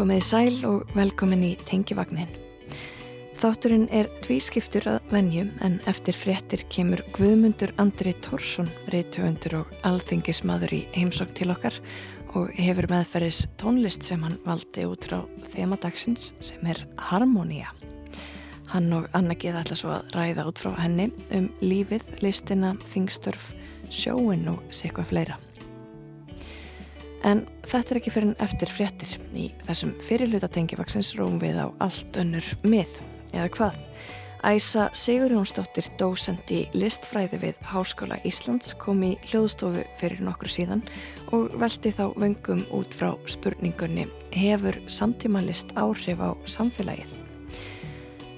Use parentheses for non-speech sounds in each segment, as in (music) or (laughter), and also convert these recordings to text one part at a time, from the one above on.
Komiði sæl og velkomin í Tengivagnin. Þátturinn er tvískiptur að venjum en eftir fréttir kemur Guðmundur Andri Tórsson, reytöfundur og alþingismadur í heimsókn til okkar og hefur meðferðis tónlist sem hann valdi út frá þemadagsins sem er Harmonia. Hann og Anna Geða ætla svo að ræða út frá henni um lífið, listina, þingstörf, sjóin og sikvað fleira. En þetta er ekki fyrir en eftir fréttir. Í þessum fyrirluta tengivaksins róum við á allt önnur mið, eða hvað? Æsa Sigurjónsdóttir, dósend í listfræði við Háskóla Íslands, kom í hljóðstofu fyrir nokkur síðan og velti þá vöngum út frá spurningunni Hefur samtímanlist áhrif á samfélagið?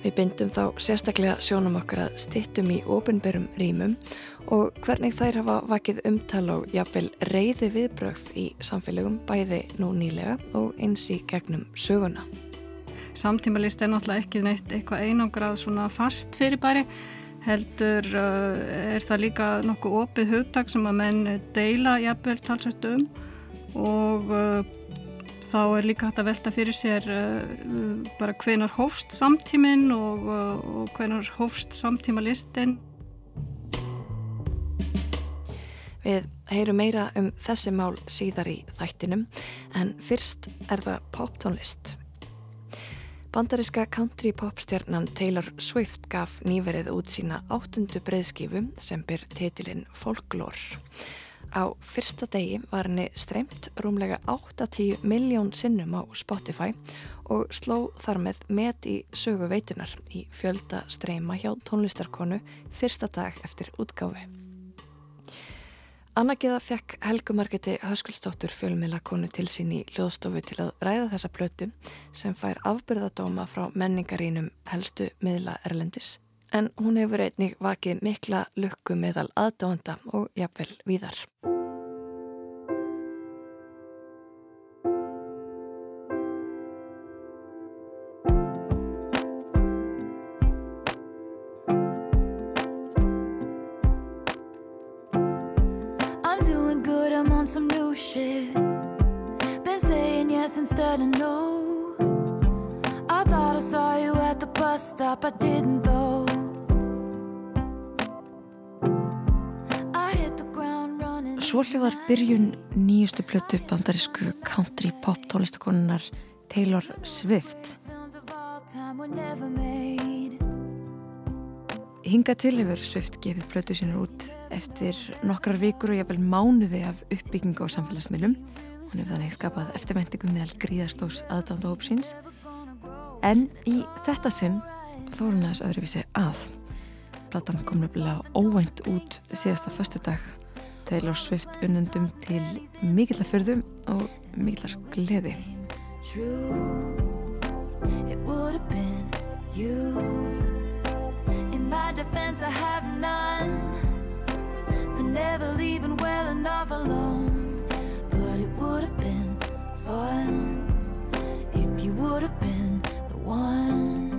Við bindum þá sérstaklega sjónum okkar að stittum í ofinberum rýmum og hvernig þær hafa vakið umtal og jafnvel reyði viðbröð í samfélagum bæði nú nýlega og eins í gegnum söguna. Samtímalist er náttúrulega ekki neitt eitthvað einangrað svona fast fyrir bæri heldur uh, er það líka nokkuð opið hugtak sem að menn deila jafnvel talsvært um og uh, þá er líka hægt að velta fyrir sér uh, bara hvenar hófst samtíminn og, og hvenar hófst samtímalistin. Við heyrum meira um þessi mál síðar í þættinum en fyrst er það poptónlist. Bandariska country popstjarnan Taylor Swift gaf nýverið út sína áttundu breyðskifu sem byr titilinn Folklore. Á fyrsta degi var henni streymt rúmlega 8-10 miljón sinnum á Spotify og sló þar með met í sögu veitunar í fjölda streyma hjá tónlistarkonu fyrsta dag eftir útgáfi. Anna Geða fekk Helgumarketi Höskuldsdóttur fjölmiðlakonu til sín í hljóðstofu til að ræða þessa plötu sem fær afbyrðadóma frá menningarínum helstu miðla Erlendis en hún hefur einnig vakið mikla lukku meðal aðdóanda og jafnvel víðar. Of no. I thought I saw you at the bus stop, I didn't though. I hit the ground running. Svo hljóðar byrjun nýjustu plötu bandarísku country pop tónlistakonunar Taylor Swift. Hinga til hefur Swift gefið plötu sínur út eftir nokkrar vikur og jafnvel mánuði af uppbyggingu á samfélagsmiðlum. Hún hefur þannig skapað eftirvæntingum meðal gríðarstós aðdánda hópsins. En í þetta sinn fór hún aðeins öðruvísi að. Platan kom nefnilega óvænt út síðasta föstudag. Taylor Swift unnendum til mikillar förðum og mikillar gleði. True, would have been fun if you would have been the one.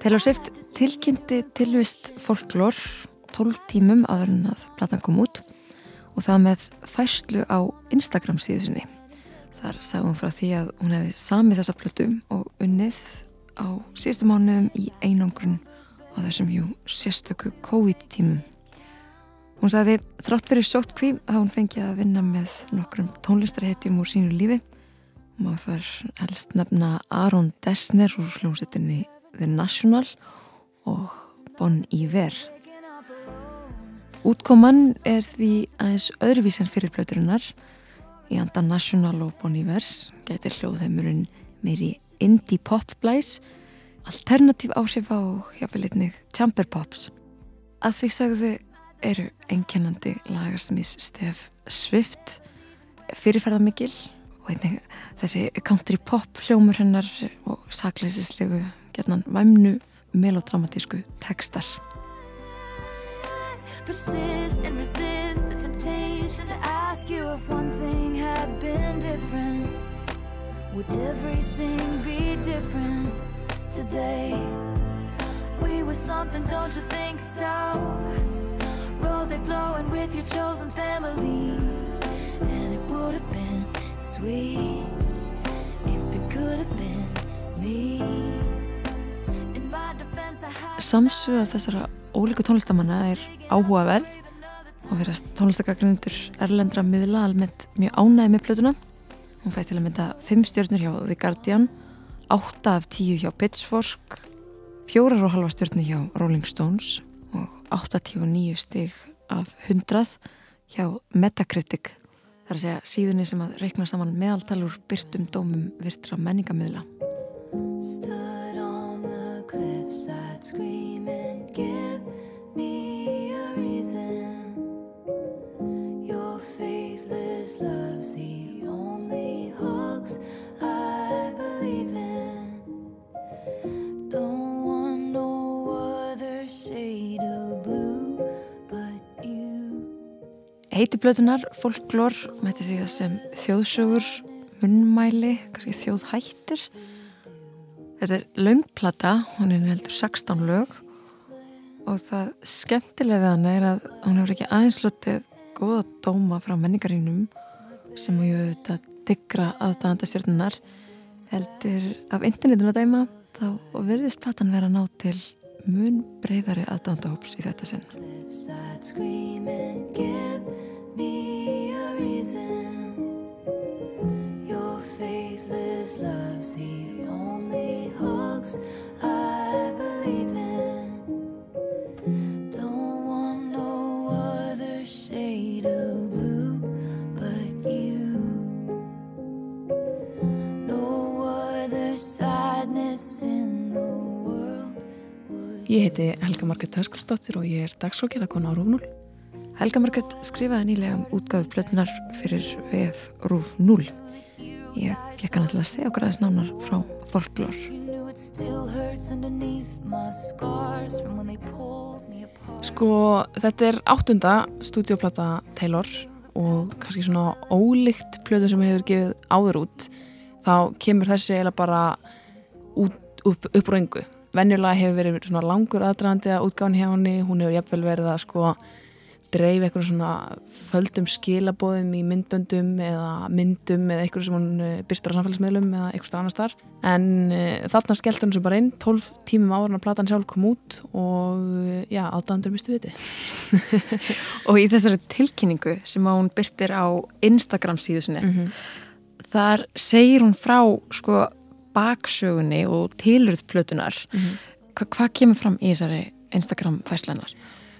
Taylor Swift tilkynnti tilvist folklór 12 tímum áður en að platan kom út og það með færslu á Instagram síðu sinni. Þar sagði hún frá því að hún hefði samið þessa plötu og unnið á síðustu mánuðum í einangrun á þessum jú sérstöku COVID tímum. Hún sagði þrátt fyrir sóttkví að hún fengið að vinna með nokkrum tónlistarhetjum úr sínu lífi. Má þar helst nefna Aron Dessner úr hljómsettinni The National og Bon Iver. Útkoman er því aðeins öðruvísan fyrir plöturinnar í anda National og Bon Ivers getur hljóðheimurinn meiri indie pop blæs alternatív áhrif á hjapilitnig chamber pops. Að því sagðu eru einkennandi lagarsmís Stef Swift fyrirferðamikil og einnig þessi country pop hljómur hennar og sakleisislegu gerðan væmnu melodramatísku tekstar. Persist and resist the temptation to ask you if one thing had been different. Would everything be different today? We were something, don't you think so? Rose flowing with your chosen family. And it would have been sweet if it could have been me. Samsöða þessara ólíku tónlistamanna er áhugaverð og verðast tónlistagagrundur erlendra miðla almennt mjög ánæði með plötuna. Hún fætti til að mynda 5 stjórnur hjá The Guardian, 8 af 10 hjá Pitchfork, 4,5 stjórnur hjá Rolling Stones og 89 stig af 100 hjá Metacritic. Það er að segja síðunni sem að reikna saman meðaltalur byrtum dómum virtra menningamidla. Stood Heiti blötunar, folklór, mæti því það sem þjóðsögur, munnmæli, kannski þjóðhættir. Þetta er löngplata, hún er heldur 16 lög og það skemmtilega við hana er að hún hefur ekki aðeins lotið góða dóma frá menningarínum sem ég auðvitað diggra aðdæðandastjörnunar heldur af internetinu að dæma þá verðist platan vera ná til mun breyðari aðdæðandahóps í þetta sinn. Me a reason. Your faithless love's the only hugs I believe in. Don't want no other shade of blue but you. No other sadness in the world. Ég heiti Helga Margrét Höskulsdóttir og ég er dagsrókjæðakona á Rúf 0. Helga Margrét skrifaði nýlega um útgáfu plötunar fyrir VF Rúf 0. Ég fekk hana til að segja okkur aðeins nánar frá folklór. Sko, þetta er áttunda stúdioplata Taylor og kannski svona ólíkt plötu sem hefur gefið áður út þá kemur þessi eiginlega bara út, upp, upp úr engu. Venjulega hefur verið svona langur aðdraðandi að útgáðan hjá henni, hún hefur jafnvel verið að sko dreif eitthvað svona földum skilabóðum í myndböndum eða myndum eða eitthvað sem hún eh, birtir á samfélagsmiðlum eða eitthvað annars þar en uh, þarna skellt hún sem bara inn 12 tímum ára en að platan sjálf kom út og uh, já, aðdæðandur mistu viti (laughs) Og í þessari tilkynningu sem hún byrtir á Instagram síðu sinni, -hmm. þar segir hún frá sko baksögunni og tilurð plötunar. Hva, hvað kemur fram í þessari Instagram fæslennar?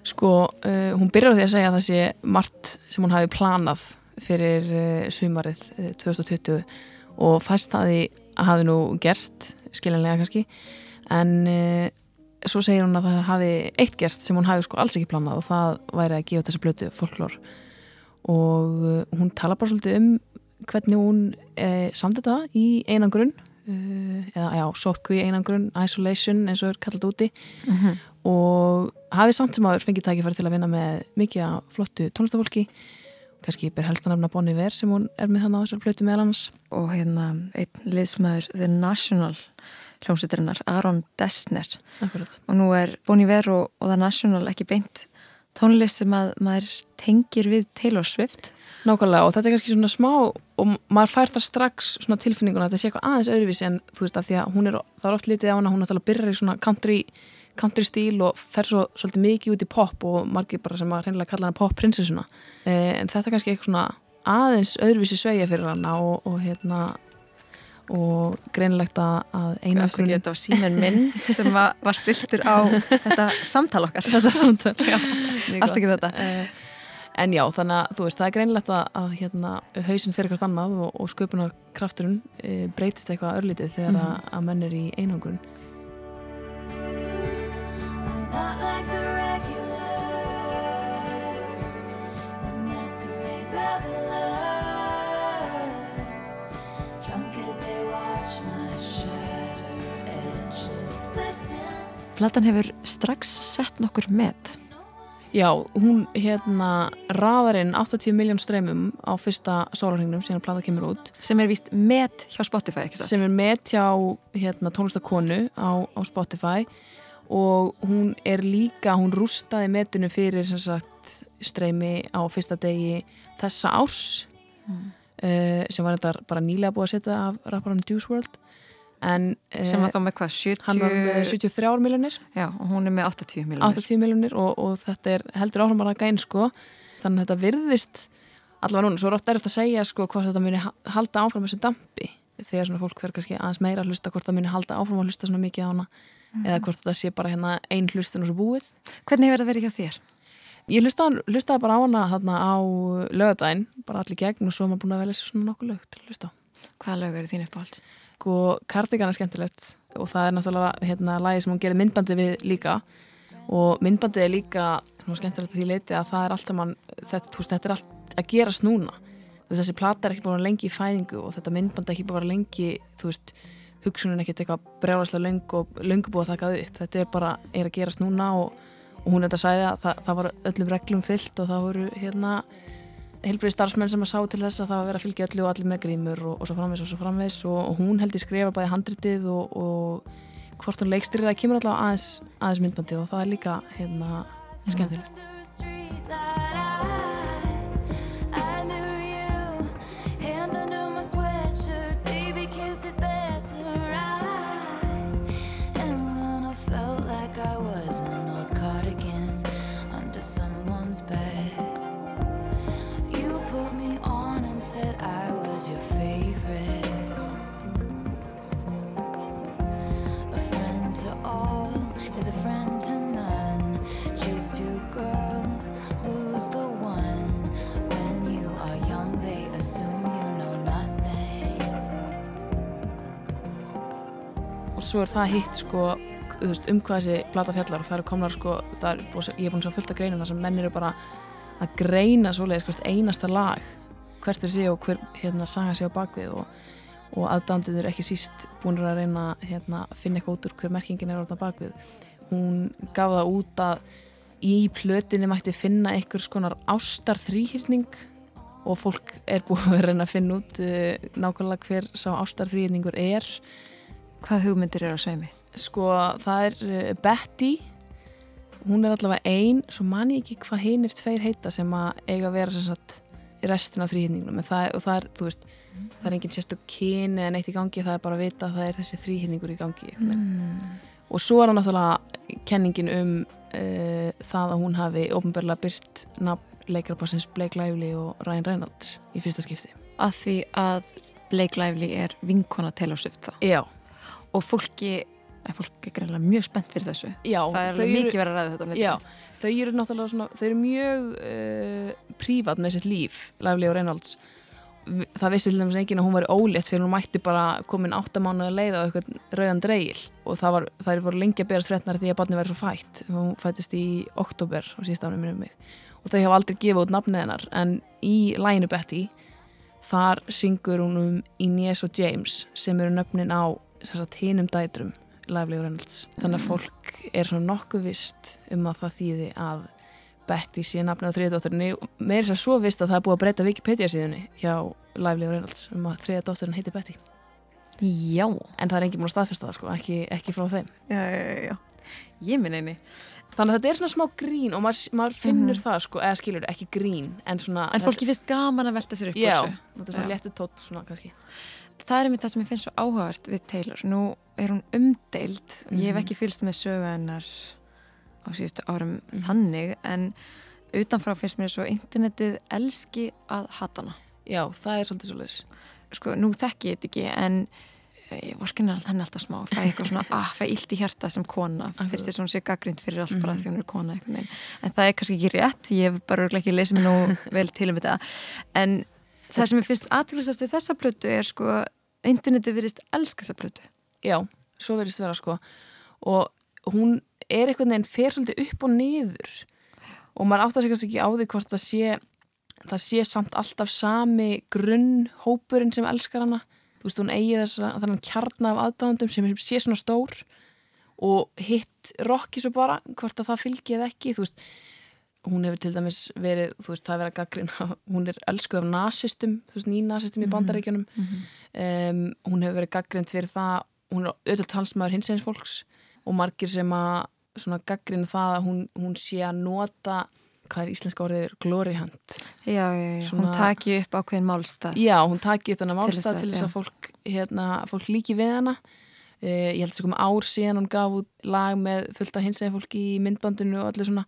Sko, uh, hún byrjar á því að segja að það sé margt sem hún hafi planað fyrir uh, sumarið uh, 2020 og fæst það því að hafi nú gerst, skiljanlega kannski, en svo segir hún að það hafi eitt gerst sem hún hafi sko alls ekki planað og það væri að gefa þessi blötu folklór. Og hún tala bara svolítið um hvernig hún uh, samt þetta í einangrun uh, eða já, sótkví einangrun, isolation eins og er kallað úti og hafi samt sem aður fengið tækifæri til að vinna með mikið flottu tónlistafólki kannski ber helst að nefna Bonnie Ver sem hún er með þannig á þessar plötu meðal annars Og hérna einn liðsmaður The National hljómsveitarinnar, Aron Dessner. Akkurat. Og nú er Bon Iver og, og The National ekki beint tónlist sem að maður tengir við Taylor Swift. Nákvæmlega og þetta er kannski svona smá og maður fær það strax svona tilfinninguna að þetta sé eitthvað aðeins öðruvísi en þú veist að því að hún er, það er oft litið á hana, hún er að byrja í svona country, country stíl og fer svo svolítið mikið út í pop og margir bara sem að reynilega kalla hana pop prinsessuna eh, en þetta er kannski eitthvað svona aðeins öðruvísi sveigja fyrir hana og, og hérna og greinilegt að, að einangrun Þetta var símen minn sem var, var stiltur á (laughs) þetta samtal okkar. þetta samtal (laughs) Afsakið þetta. Eh, En já, þannig að þú veist, það er greinlegt að, að hérna, hausinn fyrir hvert annað og, og sköpunar krafturinn e, breytist eitthvað örlítið þegar að, að menn er í einangrun. Platan hefur strax sett nokkur met. Já, hún hérna raðar inn 80 miljón streymum á fyrsta sólarhengnum síðan plata kemur út. Sem er víst met hjá Spotify, ekki svo? sem er með hjá hérna, tónlistakonu á, á Spotify og hún er líka, hún rústaði metinu fyrir sagt streymi á fyrsta degi þessa ás Mm. uh, sem var þetta bara nýlega búið að setja af rapparum Juice WRLD en sem var uh, þá með hvað, 70 hann var með 73 miljonir og hún er með 80 miljonir 80 miljonir og, og þetta er heldur áhrum að inn sko. Þannig að þetta virðist allavega núna, svo er ofta erfitt að segja sko hvort þetta muni ha- halda áfram þessu dampi. Þegar svona fólk verður kannski aðeins meira að hlusta hvort það muni halda áfram að hlusta svona mikið á hana eða hvort þetta sé bara hérna ein hlustun og svo búið hvernig hefur það verið hjá þér? Ég hlustaði, hlustaði bara á hana þarna á lögadaginn, bara allir gegn og svo er maður búin að velja sér svona nokkuð lög til að hlusta á. hvaða lög eru þín uppáhalds? Sko, Cardigan er skemmtilegt og það er náttúrulega hérna lagi sem hún gerir myndbandi við líka og myndbandið er líka svona skemmtilegt að því leiti að það er alltaf mann, þetta, þú veist, þetta er allt að gerast núna. Þú veist, þessi plata er ekki búin lengi í fæðingu og þetta myndbandi er ekki búin lengi, þú veist, hugsunin ekkert eitthvað brjálæslega löng og löngu búið að taka það upp. Þetta er bara, er að gerast núna og, og hún er þetta að sæða að það, það var öllum reglum fyllt og það voru hérna heilbrið starfsmenn sem að sá til þess að það var að vera að fylgja öllu og allir með grímur og, og svo framvegs og svo framvegs og, og hún held í skrifa bæði handritið og, hvort hún leikstýrir það kemur allavega aðeins, aðeins myndbandi og það er líka hérna skemmtilegt. Svo er það hitt sko veist, um hvað þessi plata fjallar. Og það eru komnar sko, það er búið, ég er búin sjá fullt að greinum þar sem menn eru bara að greina svoleiðis hvert einasta lag hvert þeir séu og hver hérna saga séu bakvið og, og aðdánduður ekki síst búin að reyna hérna, að finna eitthvað út úr hver merkingin er orðna bakvið hún gaf það út að í plötinni mætti finna einhver skonar ástar þrýhyrning og fólk er búið að reyna að finna út uh, nákvæmlega hver sá ástar þrýhyrningur er hvað hugmyndir eru á sveimi? Sko, það er uh, Betty. Hún er allavega ein svo man ég ekki hvað hinir tveir heita sem að eiga að vera sem sagt í restin af þrýhinningnum og það, er, þú veist það er engin sérstök kyni eða neitt í gangi það er bara að vita að það er þessi þrýhinningur í gangi mm. og svo er hann náttúrulega kenningin um uh, það að hún hafi ofnbörlega byrt nafn leikarabassins Blake Lively og Ryan Reynolds í fyrsta skipti. Að því að Blake Lively er vinkona Swift þá? Já, og fólki, að fólki er greinlega mjög spennt fyrir þessu já það er mikið verið að ræða þetta netinu. Já, þau eru náttúrulega svona, þau eru mjög uh, prívat með sitt líf, Lively og Reynolds. Það vissi til dæmis enginn að hún var ólétt fyrir hún mætti bara komin áttamánuða leið á eitthvað rauðan dreigil og það, var, það er voru lengi að berast fréttnar því að barni verið svo fætt. Hún fættist í oktober á síðust ánum minnum mig og þau hafa aldrei gefið út nafnið hennar en í læginu Betty þar syngur hún um Inés og James sem eru nöfnin á hinnum dætrum Lively Reynolds. Þannig að fólk er svona nokkuð vist um að það þýði að Betty sé nafnið á þriðadótturinni með þess að svo vist að það er búið að breyta Wikipedia síðunni hjá Lively Reynolds um að þriðadótturin heiti Betty. já, En það er enginn búin að staðfesta það sko, ekki, ekki frá þeim. já, já, já, já. ég minn eini Þannig að þetta er svona smá grín og maður, maður finnur Mhm. það sko, eða skilur ekki grín, en svona... en fólki finnst gaman að velta sér upp Já, þetta er svona léttu tótt svona kannski. Það er einmitt það sem ég finnst svo áhugavert við Taylor nú er hún umdeild ég hef Mhm. ekki fylgst með sögu hennar á síðustu árum Mhm. þannig en utanfrá finnst mér svo internetið elski að hata hana Já, það er svolítið svolítið. sko, nú þekki ég þetta ekki en eh, ég vorkin er henni alltaf smá fæ eitthvað svona, (laughs) ah, fæ illt í hjarta sem kona fyrst þess að hún sé gaggrind fyrir allt bara Mhm. því hún er kona en það er kannski ekki rétt, ég hef bara ekki lesið mér nú (laughs) vel til um þetta en það sem ég finnst aðtæklusast við þessa plötu er sko, internetið virðist elska þessa plötu. Já, svo verðist vera sko. Og hún er einhvern veginn fer svolítið upp og niður. Og maður sig kannski ekki á því hvort það sé það sé samt alltaf sami grunnhópurinn sem elskar hana. Þú veist, hún eigi þess að þannig kjarna af aðdáðandum sem sé svona stór. Og hitt rocki svo bara hvort að það fylgi eða ekki þú veist, hún hefur til dæmis verið þú veist, það er verið að gaggrina (laughs) hún er elskuð af nasistum, þú veist, nýnasistum í bandaríkjunum. Um, hún hefur verið gaggrind fyrir það hún er auðvitað talsmaður hins eins fólks og margir sem að svona gaggrinu það að hún, hún sé að nota hvað er íslenska orðið, glory hunt. Já, já, já, Svona- hún taki upp ákveðin málstað. Já, hún taki upp þess málstað að- til þess já. að fólk, hérna, fólk líki við hana. Uh, ég held sem kom ár síðan hún gaf út lag með fullt af hinsegin fólki í myndbandinu og allir svona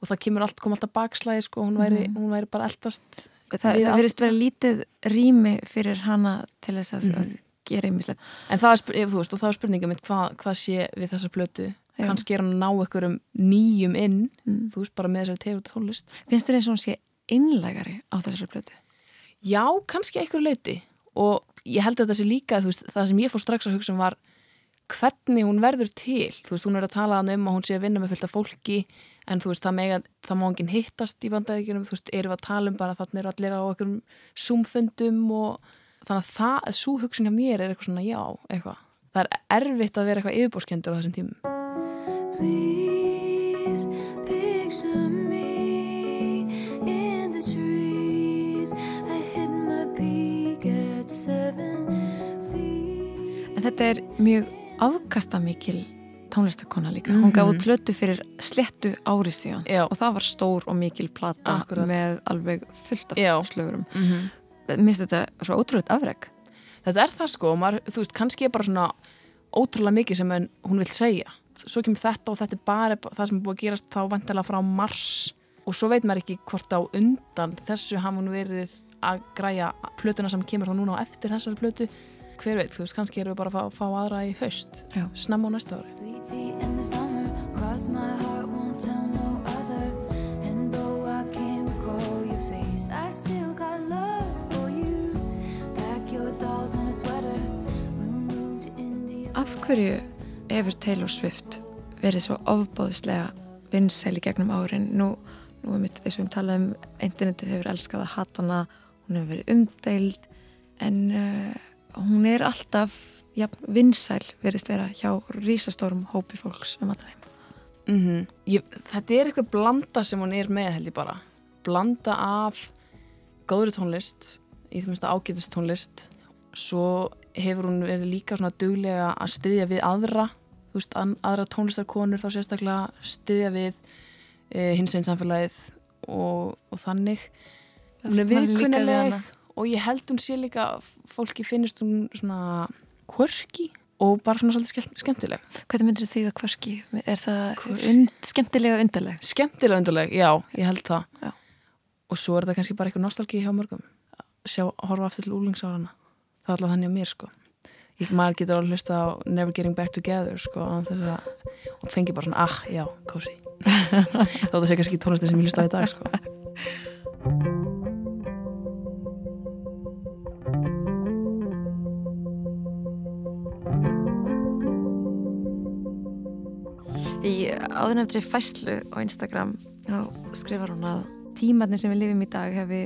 og það kemur allt, kom alltaf bakslæði sko, hún væri, Mhm. hún væri bara eldast Það, það verðist vera lítið rými fyrir hana til þess að, Mhm. að gera einmislegt en það er, ef veist, og það er spurningum mitt hvað, hvað sé við þessa plötu Já. kannski er hann að ná einhverjum nýjum inn mm. þú veist, bara með þessari tegur tónlist Finnst þér eins og hún sé einlægari á þessari plötu? Já, kannski einhver leiti og ég held að þetta sé líka, þú veist, það sem ég fór strax að hugsa um var hvernig hún verður til, þú veist, hún er að tala um að hún sé að vinna með fullt af fólki en þú veist, það, mega, það má enginn hittast í bandaríkjunum, þú veist, erum við að tala um bara þannig eru allir á okkur zoomfundum og þannig að það, svo hugsun hjá mér er eitthvað svona, já, eitthvað það er erfitt að vera eitthvað yfirbórskendur á þessum tímum Please picture me in the trees. I hit my peak at seven feet. En þetta er mjög afkastamikil tónlistakona líka. Hún gaf út plötu fyrir slettu ári síðan Já. og það var stór og mikil plata Akkurat. með alveg fullt Já. af slögurum. mm -hmm. Mér finnst þetta svo ótrúlega afreg. Þetta er það sko, maður, þú veist, kannski er bara svona ótrúlega mikið sem hún vil segja. Svo kemur þetta og þetta er bara það sem er búið að gerast þá vantilega frá mars og svo veit maður ekki hvort á undan þessu hafa hún verið að græja plötuna sem kemur þá núna á eftir þessari plötu. Hver veit, þú veist, kannski erum við bara að fá, fá aðra í haust, Já. snemma á næsta ári. Af hverju hefur Taylor Swift verið svo ofbóðslega vinsæl í gegnum árin? Nú, nú er mitt, eins og við talaðum um, internetið hefur elskað að hata hana, hún hefur verið umdeild, en uh, hún er alltaf ja, vinsæl verið vera hjá rísastórum hópi fólks um allar heim. Mm ég, þetta er eitthvað blanda sem hún er með held ég bara. Blanda af góðri tónlist í það minnst ágætist tónlist. Svo hefur hún verið líka svona duglega að styðja við aðra þú veist, an, aðra tónlistarkonur þá sérstaklega styðja við e, hins einn samfélagið og, og þannig. Hún er viðkunnileg. Og ég held hún sé líka fólki finnist hún svona quirky og bara svona svolítið skemmt- skemmtileg Hvernig myndir því það hverski? Er það Quirky. und, skemmtilega undarleg? skemmtilega undarleg, já, ég held það Já. og svo er þetta kannski bara eitthvað nostalgi hjá mörgum sjá, horfa aftur til úlingsárana það er alltaf þannig á mér sko ég, maður getur alveg hlusta á Never Getting Back Together sko, að og fengi bara svona, ah, já, kósi (laughs) þá það sé kannski tónlistin sem ég hlusta á í dag sko Í áðurnefndri fæslu á Instagram skrifar hún að tímarnir sem við lifum í dag hefi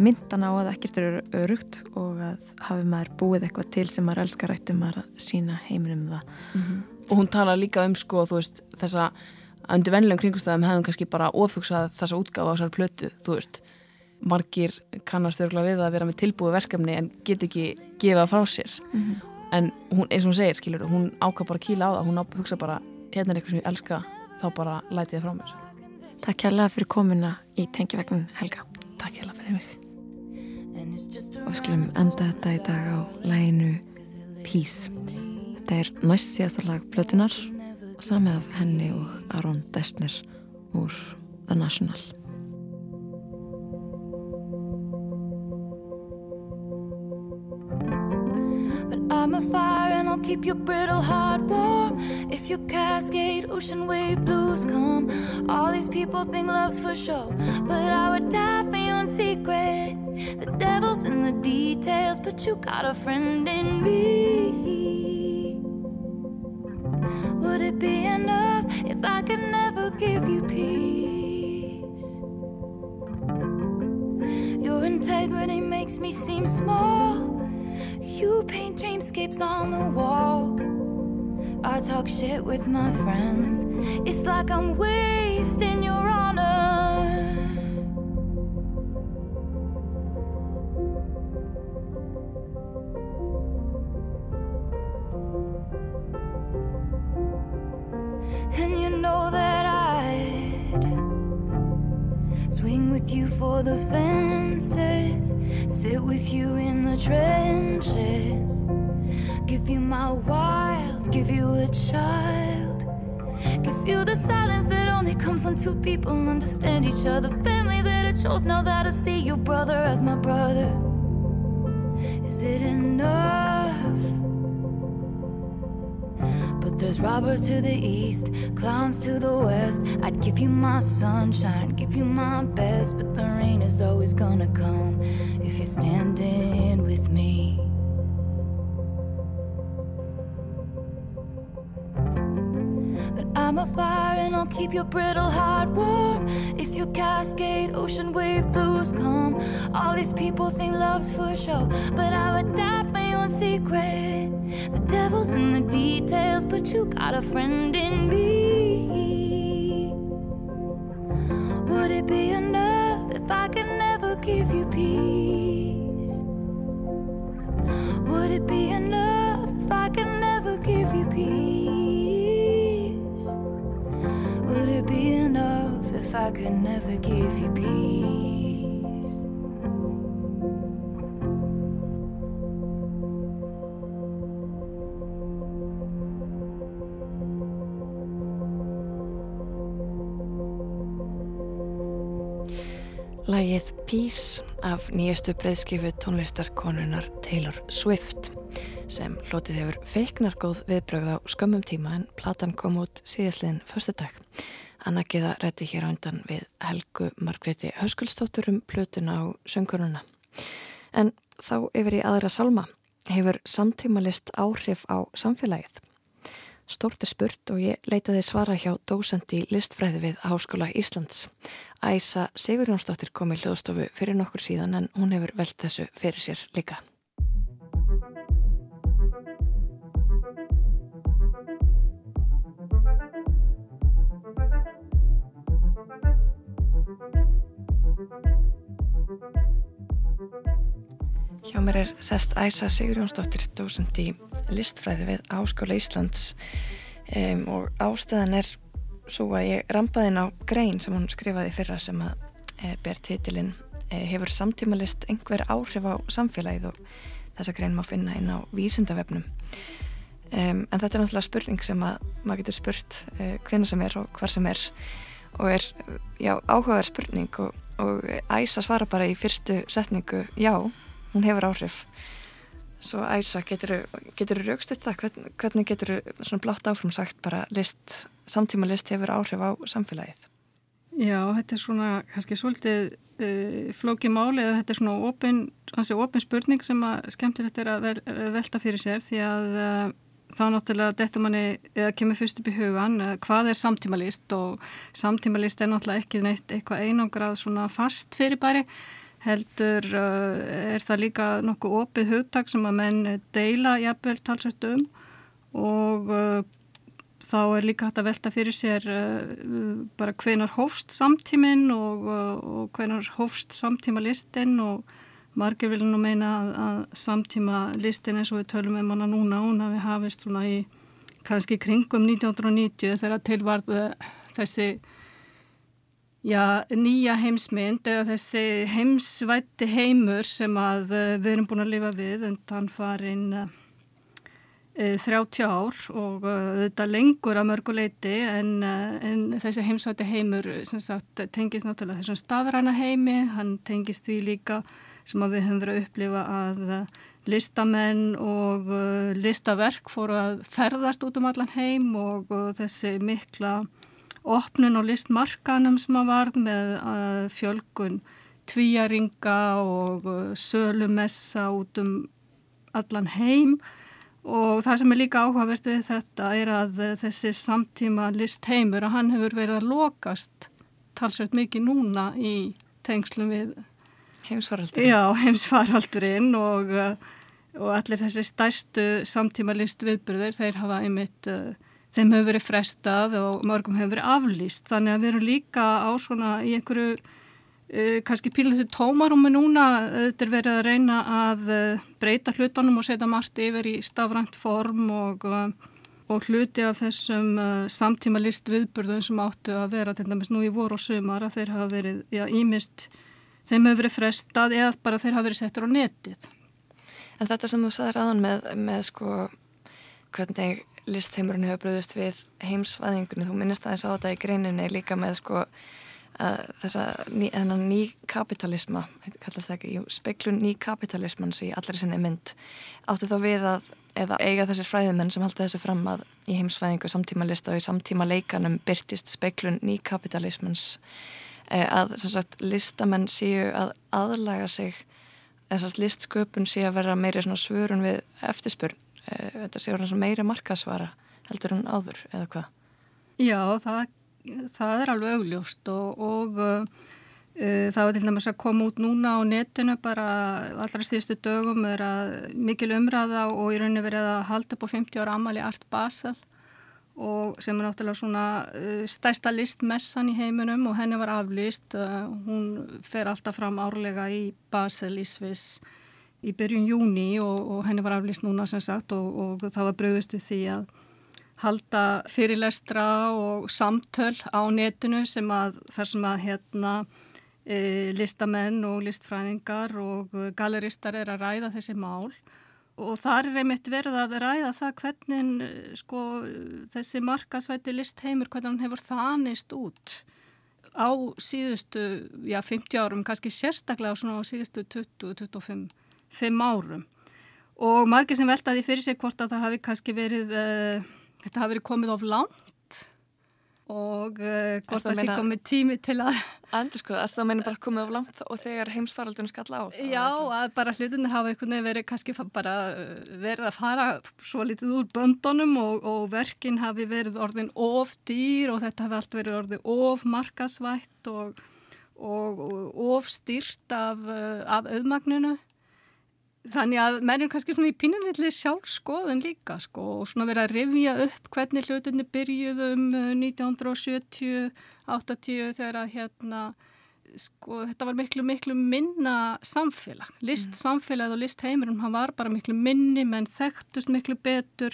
myndan á að ekkert eru örugt og að hafi maður búið eitthvað til sem maður elskar rætti maður að sína heiminum það. og hún talar líka um sko, þú veist, þessa að undir vennilegum kringustæðum hefðum kannski bara ofugsað þessa útgáfa á þessar plötu, þú veist. Margir kannast örgulega við að vera með tilbúið verkefni en get ekki gefa frá sér. En hún, eins og hún segir, skilur, hún ákvað bara að kýla á það, hún ákvað hugsa bara hérna er eitthvað sem ég elska, þá bara læti það frá mér Takk kærlega fyrir komuna í tengjavegnin Helga. Takk hérlega fyrir mig And it's just Og skulum enda þetta í dag á læginu Peace. Þetta er næst síðasta lag Plötunar samið af henni og Aron Destner úr The National. I'm a fire and I'll keep your brittle heart warm. If your cascade ocean wave blues come, all these people think love's for show. But I would die for you in secret. The devil's in the details, but you got a friend in me. Would it be enough if I could never give you peace? Your integrity makes me seem small. You paint dreamscapes on the wall. I talk shit with my friends. It's like I'm wasting your honor. And you know that for the fences, sit with you in the trenches, give you my wild, give you a child, give you the silence that only comes when two people understand each other, family that I chose. Now that I see your brother as my brother, is it enough? There's robbers to the east, clowns to the west. I'd give you my sunshine, give you my best. But the rain is always gonna come if you're standing with me. I'm a fire and I'll keep your brittle heart warm. If you cascade ocean wave blues come, all these people think love's for show. But I would die for your secret. The devil's in the details, but you got a friend in me. Would it be enough if I could never give you peace? Would it be enough I could never give you peace? Lægið Peace af nýjastu breyðskifu tónlistarkonunar Taylor Swift sem hlotið hefur feiknargóð viðbrögð á skömmum tíma en platan kom út síðastliðin förstu dag. Anna Giða rætti hér á undan við Helgu Margreði Höskulstóttur um plötuna á söngkonuna. En þá yfir í aðra salma hefur samtímalist áhrif á samfélagið. Stórt er spurt og ég leitaði svara hjá dósandi listfræði við Háskóla Íslands. Æsa Sigurjónsdóttir kom í hljóðstofu fyrir nokkur síðan en hún hefur velt þessu fyrir sér líka. Hjá mér er sest Æsa Sigurjónsdóttir dósandi listfræði við Háskóla Íslands. Um, og ástæðan er svo að ég rampaði inn á grein sem hún skrifaði fyrra sem að e, ber titilinn e, hefur samtímalist einhver áhrif á samfélagið? Og þessa grein má finna inn á vísindavefnum. Um, en þetta er náttúrulega spurning sem að maður getur spurt e, hvena sem er og hvar sem er. Og er já, áhugaverð spurning og, og æsa svara bara í fyrstu setningu já, hún hefur áhrif Svo Æsa, getur þú raukstuð það? Hvern, hvernig getur þú svona blátt áfram sagt bara list, samtíma list hefur áhrif á samfélagið? Já, þetta er svona kannski svolítið uh, flóki máli eða þetta er svona opin spurning sem að skemmtilegt er að vel, velta fyrir sér því að uh, þá náttúrulega dettur manni, eða kemur fyrst upp í hugan uh, hvað er samtímalist? Og samtímalist er náttúrulega ekki neitt eitthvað einangrað svona fast fyrirbæri heldur uh, er það líka nokkuð opið hugtak sem að menn deila jafnvel talsvært um. Og uh, þá er líka hægt að velta fyrir sér bara hvenar hófst samtíminn og, og hvenar hófst samtíma listin og margir vilja nú meina að, að samtíma listin eins og við tölum um hana núna hún hafi hafist svona í kannski kringum 1990 þegar tilvarð þessi Já, nýja heimsmynd eða þessi heimsvætti heimur sem að uh, við erum búin að lifa við undan farin uh, uh, 30 ár og þetta lengur að mörguleiti en, en þessi heimsvætti heimur sagt, tengist náttúrulega þessum stafræna heimi, hann tengist því líka sem við höfum verið að upplifa að listamenn og listaverk fóru að ferðast út um allan heim og þessi mikla opnun og listmarkanum sem að varð með fjölgun tvíjaringa og sölumessa út um allan heim. Og það sem er líka áhugavert við þetta er að þessi samtíma listheimur að hann hefur verið að lokast talsveit mikið núna í tengslum við heimsfaraldurinn, Já, heimsfaraldurinn og, og allir þessi stærstu samtíma list viðbyrður þeir hafa einmitt þeim hefur verið frestað og mörgum hefur verið aflýst. Þannig að við erum líka á svona í einhverju uh, kannski píluðu tómarúmi núna. Þetta er verið að reyna að breyta hlutunum og setja margt yfir í stafrænt form og og hluti af þessum uh, samtíma list viðburðum sem áttu að vera til dæmis nú í voru og sumar að þeir hafa verið, ímist þeim hefur verið frestað eða bara þeir hafa verið settur á netið. En þetta sem þú sagðir aðan með, með sko hvernig listheimurinn hefur bröðist við heimsvæðingunni, þú minnist aðeins á þetta í greininni líka með sko þessa ný, ný kapitalisma, kallast það ekki, speiklun ný kapitalismans í allri sinni mynd áttu þá við að eða eiga þessir fræðimenn sem halda þessu fram að í heimsfæðingu samtíma list og í samtíma leikanum byrtist speiklun nýkapitalismans að sagt, listamenn séu að aðlaga sig þessast listsköpun séu að vera meiri svörun við eftirspurn eh, þetta séu meiri markasvara heldur en áður eða hvað? Já, það, það er alveg augljóst og, og Eh, það var til dæmis að koma út núna á netinu bara allra síðustu dögum er að mikil umræða og í rauninni verið að halda upp á 50 ára amali Art Basel og sem er náttúrulega svona uh, stærsta listmessan í heiminum og henni var aflýst. Uh, hún fer alltaf fram árlega í Basel í Sviss í byrjun júni og, og henni var aflýst núna sem sagt og, og það var bröðist við því að halda fyrirlestra og samtöl á netinu sem að þar sem að hérna e, listamenn og listfræðingar og galeristar er að ræða þessi mál og þar er einmitt verið að ræða það hvernig e, sko, þessi markasvæti listheimur, hvernig hann hefur þanist út á síðustu, já 50 árum, kannski sérstaklega á síðustu 20-25 árum. Og margir sem veltaði fyrir sig hvort að það hafi kannski verið, uh, þetta hafi verið komið of langt og uh, hvort það sé komið tími til að Endur sko, er það að meina bara komið á langt og þegar heimsfaraldun skall á? Já, að bara hlutinni hafa einhvern veginn verið kannski bara eh, verið að fara svo litið úr böndunum og, og verkinn hafi verið orðin of dýr og þetta hafi allt verið orðin of markasvætt og, og, og of stýrt af, eh, af auðmagninu Þannig að menn er kannski svona í pínunilli sjálfskoðun líka sko og svona verið að rifja upp hvernig hlutunni byrjuðum 1970-80 þegar að hérna sko þetta var miklu miklu minna samfélag, listsamfélag og listheimurum, hann var bara miklu minni menn þekktust miklu betur.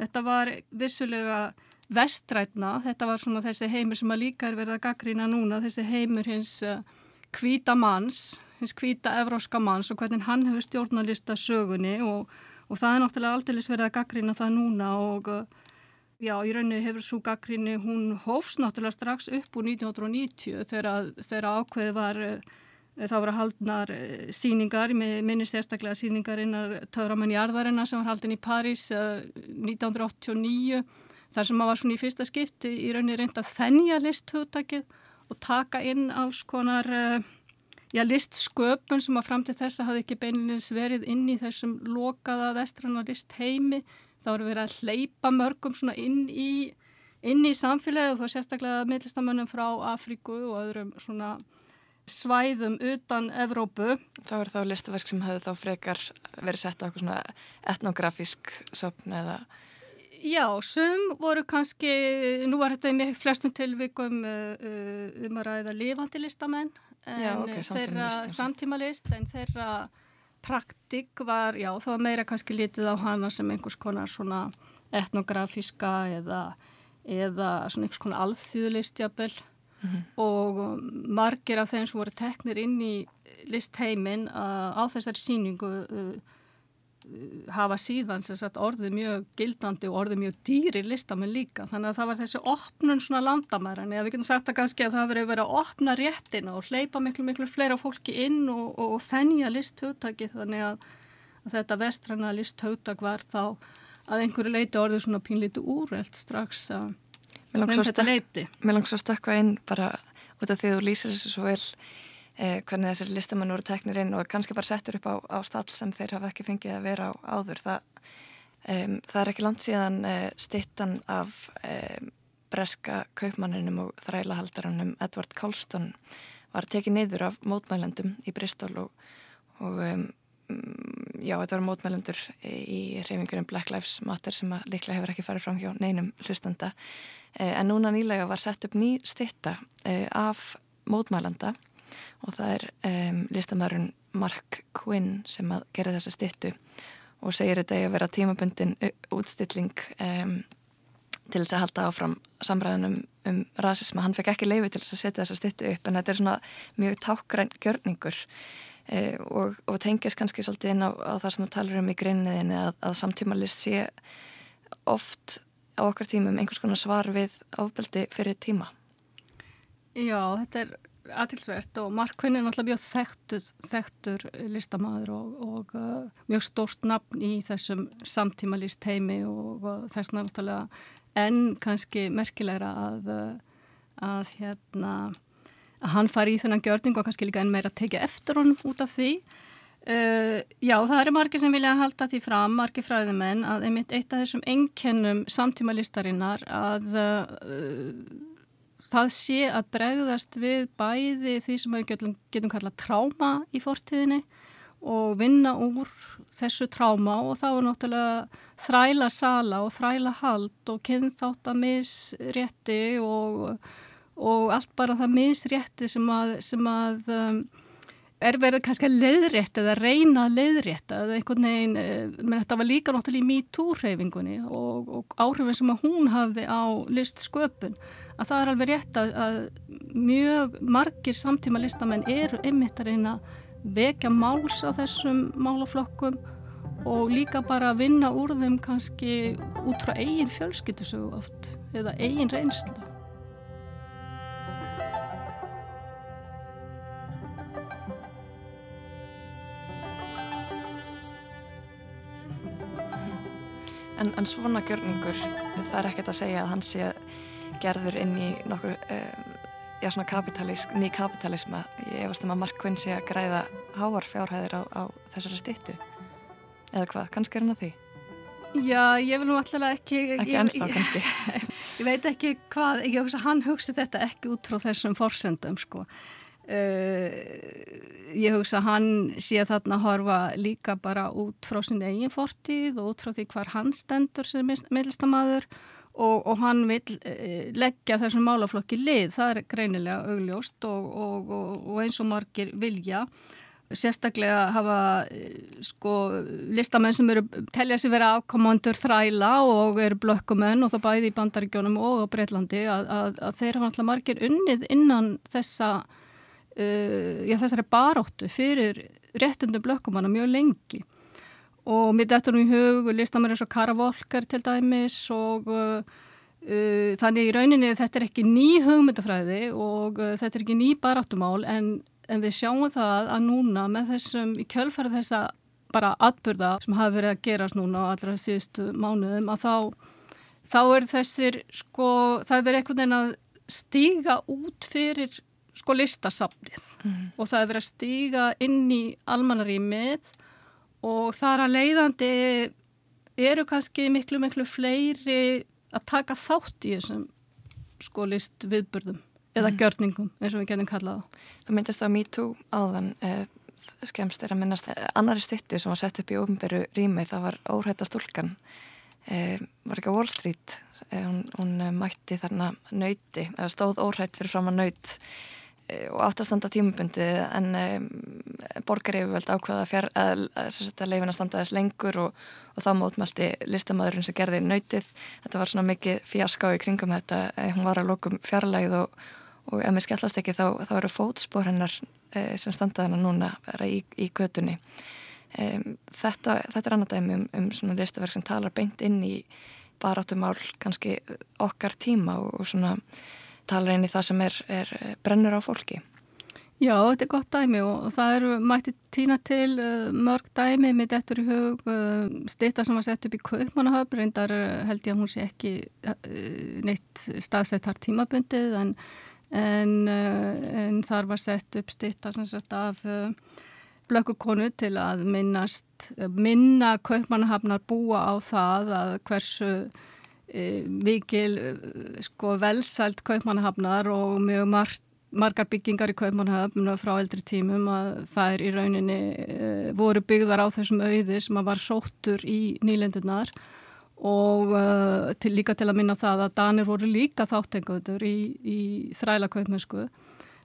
Þetta var vissulega vestrætna, þetta var svona þessi heimur sem að líka er verið að gaggrýna núna, þessi heimur hins hvita uh, manns hins hvita evróska manns og hvernig hann hefur stjórnalista sögunni og, og það er náttúrulega aldrei verið að gaggrina það núna og já, í rauninni hefur svo gaggrinni, hún hófs náttúrulega strax upp úr 1990 þegar, ákveði var þá voru haldnar eh, síningar, minnist sérstaklega síningar innar Töðramann Jarðarinnar sem var haldin í París 1989 eh, þar sem maður var svona í fyrsta skipti í rauninni reynda þennja listhugtakið og taka inn alls konar uh, já, listsköpun sem að fram til þessa hafði ekki beinilins verið inn í þessum lokaða vestrana list heimi. Það voru verið að hleypa mörgum svona inn í, inn í samfélagi og þó sérstaklega millistamönnum frá Afríku og öðrum svona svæðum utan Evrópu. Það voru þá listaverk sem hafði þá frekar verið sett á eitthvað svona etnografísk söpn eða... Já, sum voru kannski, nú var þetta í mjög flestum tilvikum uh, uh, um að ræða lifandi listamenn en já, okay, þeirra samtímalist en þeirra praktik var, já, það var meira kannski litið á hana sem einhvers konar svona etnografíska eða, eða svona einhvers konar alþjóðlistjabel mm -hmm. og margir af þeim sem voru teknir inn í listheimin uh, á þessari síningu uh, hafa síðan sagt, orðið mjög gildandi og orðið mjög dýri listamenn líka. Þannig að það var þessi opnun svona landamæran eða við getum sagt að kannski að það verið verið að opna réttina og hleypa miklu miklu fleira fólki inn og, og, og þennja listhugtaki þannig að, að þetta vestræna listhugtak var þá að einhverju leiti orðið svona pínlítu úrreld strax að um þetta leiti Mér langs að stökka inn bara út af því að þú lýsir þessu svo vel hvernig þessir listamann voru teknir inn og kannski bara settur upp á, á stall sem þeir hafa ekki fengið að vera á áður. Það, um, það er ekki langt síðan uh, stittan af um, breska kaupmanninum og þrælahaldarannum Edvard Kálston var tekið neyður af mótmælendum í Bristol og, og um, já, þetta var mótmælendur í reyfingurum Black Lives Matter sem líklega hefur ekki farið fram hjá neinum hlustanda eh, en núna nýlega var sett upp ný stitta eh, af mótmælenda og það er um, listamæðurinn Mark Quinn sem að gera þessa stittu og segir þetta að vera tímabundin útstilling um, til þess að halda áfram samræðinum um rasisma. Hann fekk ekki leiði til þess að setja þess að stittu upp en þetta er svona mjög tákgræn gjörningur eh, og, og tengis kannski svolítið inn á, á það sem við talum um í grinniðinni að, að samtíma list sé oft á okkar tímum einhvers konar svar við ábeldi fyrir tíma. Já, þetta er aðtilsvert og Mark Quinn er náttúrulega mjög þekktur, þekktur listamæður og, og uh, mjög stórt nafn í þessum samtíma list heimi og, og þess náttúrulega en kannski merkilegra að, uh, að hérna að hann fari í þennan gjörning og kannski líka enn meira að tekja eftir honum út af því. Uh, Já, það eru margir sem vilja halda því fram, margir fræðimenn að einmitt eitt af þessum ennkennum samtíma listarinnar að uh, það sé að bregðast við bæði því sem við getum, getum kallað tráma í fortíðinni og vinna úr þessu tráma og þá er náttúrulega þræla sala og þræla hald og kynþáttamisrétti og, og allt bara það misrétti sem að, sem að um, er verið kannski að leiðrétt eða reyna að leiðrétta eða einhvern veginn, eh, menn þetta var líka náttúrulega í MeToo-hreyfingunni og, og áhrifin sem að hún hafði á listsköpun, að það er alveg rétt að, að mjög margir samtíma listamenn eru einmitt að reyna að vekja máls á þessum málaflokkum og líka bara að vinna úr þeim kannski út frá eigin fjölskyttisögu oft eða eigin reynslu. En, en svona gjörningur, það er ekkert að segja að hann sé gerður inn í nokkur, um, já svona kapitalísk, ný kapitalisma. Ég veist um að Mark Quinn sé að græða háar fjárhæðir á, á þessari stittu. Eða hvað, kannski er hann að því? Já, ég vil nú alltaf ekki... Ekki ennþá kannski. Ég, (laughs) ég veit ekki hvað, ég hugsa, hann hugsi þetta ekki út frá þessum forsendum, sko. Uh, ég hugsa að hann sé þarna að horfa líka bara út frá sinni eigin fortíð og út frá því hvar hann stendur sem meðlistamæður og, og hann vil uh, leggja þessum málaflokki lið, það er greinilega augljóst og, og, og eins og margir vilja. Sérstaklega hafa sko listamenn sem eru telja sér vera ákomandur þræla og eru blökkumenn og það bæði í bandaríkjónum og á Breitlandi að, að, að þeir hafa alltaf margir unnið innan þessa uh, já, þessari baróttu fyrir réttundum blökkumanna mjög lengi. Og mitt eftir nú í hug listamæri eins og Kara Volker til dæmis og uh, uh, þannig í rauninni þetta er ekki ný hugmyndafræði og uh, þetta er ekki ný baráttumál en, en við sjáum það að núna með þessum í kjölfæra þessa bara atbyrða sem hafa verið að gerast núna á allra síðustu mánuðum að þá, þá er þessir sko, það er verið einhvern veginn að stíga út fyrir sko listasafnið mm. og það er verið að stíga inn í almannarímið og þar að leiðandi eru kannski miklu miklu fleiri að taka þátt í þessum sko list viðburðum eða mm. gjörningum eins og við getum kallað Þú myndist á MeToo áðan eh, skemst er að minnast eh, annari stittu sem var sett upp í ofnberu rými það var óhætta stúlkan eh, var ekki á Wall Street eh, hún, hún eh, mætti þarna nöyti eða stóð óhætt fyrir fram að nöyt Eh, og áttastanda tímabundi en um, borgarífjöld ákvaða fjár, að, að, að leifin að standa þess lengur og, og þá mótmælti listamæðurinn sem gerði nöytið þetta var svona mikið fjarská í kringum þetta eh, hún var að lókum fjarlægð og, og ef mér skellast ekki þá, þá eru fótspór hennar eh, sem standaði hennar núna í, í götunni. Um, þetta, þetta er annað dæmi um, um svona listaverk sem talar beint inn í baráttumál kannski okkar tíma og, og svona talar inn í það sem er, er brennur á fólki. Já, þetta er gott dæmi og það eru mætti týna til uh, mörg dæmi með þetta í hug uh, styrta sem var sett upp í Kaupmannahöfn reyndar held ég að hún sé ekki uh, neitt staðsettar tímabundið en, en, en þar var sett upp styrta sem sett af blökkukonu til að minnast minna Kaupmannahöfnar búa á það að hversu mikil sko velsælt kaupmannahafnar og mjög margt margar byggingar í Kaupmannhafn frá eldri tímum að það er í rauninni e, voru byggðar á þessum auði sem að var sóttur í nýlendunar og uh, til, líka til að minna það að Danir voru líka þáttenguður í, í þræla kaupmennsku.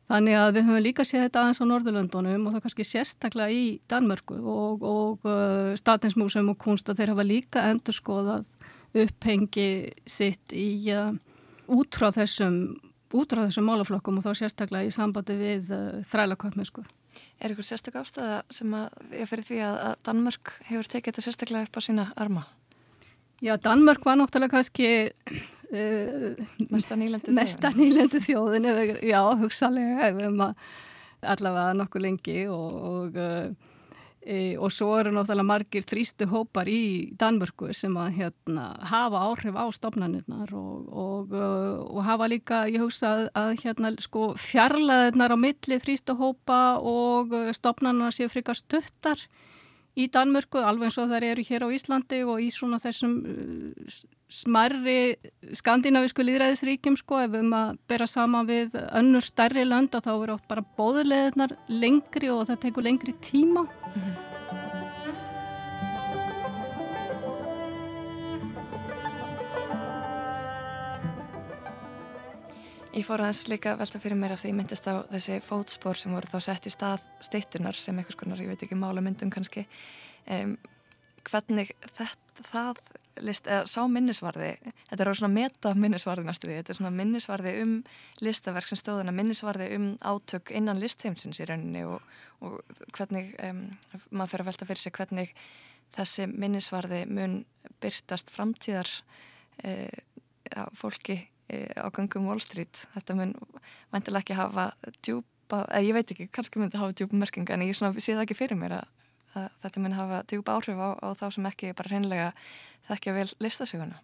Þannig að við höfum líka séð þetta aðeins á Norðurlöndunum og það kannski sérstaklega í Danmörku og, og uh, Statinsmúsum og Kunst að þeir hafa líka endur skoðað upphengi sitt í uh, út frá þessum út frá þessum málaflokkum og þá sérstaklega í sambandi við uh, þrælaköpmisku. Er ykkur sérstaklega ástæða sem að ég fyrir því að, að Danmörk hefur tekið þetta sérstaklega upp á sína arma? Já, Danmörk var náttúrulega kannski uh, mesta nýlendu þjóðin. Mesta nýlendu þjóðin, já, hugsalega hefum að allavega nokkuð lengi og, og uh, E, og svo eru náttúrulega margir þrýstu hópar í Danmörku sem að hérna, hafa áhrif á stofnanirnar og, og, uh, og hafa líka, ég hugsa að, að hérna, sko, fjarlæðirnar á milli þrýstu hópa og uh, stofnanirnar séu frikar stuttar í Danmörku alveg eins og þær eru hér á Íslandi og í svona þessum smarri skandinavísku líðræðisríkjum sko ef við um að bera saman við önnur stærri lönda þá eru oft bara bóðulegðnar lengri og það tekur lengri tíma Mm -hmm. Ég fór aðeins líka velta fyrir mér af því myndist á þessi fótspór sem voru þá sett í stað steittunar sem einhvers konar, ég veit ekki, málamyndum kannski. Um, hvernig þetta, það list, eða sá minnisvarði, þetta er á svona meta minnisvarði næstu því, þetta er svona minnisvarði um listaverk sem stóðuna, minnisvarði um átök innan listheimsins í rauninni og, og hvernig, um, maður fyrir að velta fyrir sig hvernig þessi minnisvarði mun byrtast framtíðar uh, ja, fólki uh, á gangum Wall Street, þetta mun vantilega ekki hafa djúpa, eða ég veit ekki, kannski myndi hafa djúpa merkinga en ég sé það ekki fyrir mér að að þetta mun hafa djúpa áhrif á, á þá sem ekki bara hreinlega þekkja vel listasöguna.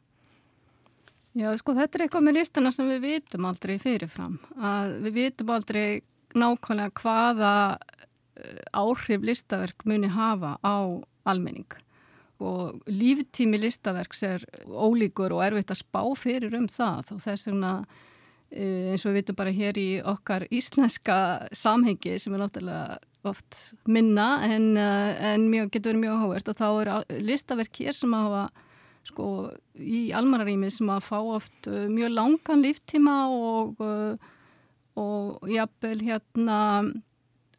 Já, sko þetta er eitthvað með listana sem við vitum aldrei fyrirfram. Að við vitum aldrei nákvæmlega hvaða eh, áhrif listaverk muni hafa á almenning og líftími listaverks er ólíkur og erfitt að spá fyrir um það þá þess vegna eins og við vitum bara hér í okkar íslenska samhengi sem er náttúrulega oft minna en, eh, en mjög, getur verið mjög áhugert og þá er listaverk hér sem hafa sko í almanarími sem að fá oft eh, mjög langan líftíma og eh, og jafnvel hérna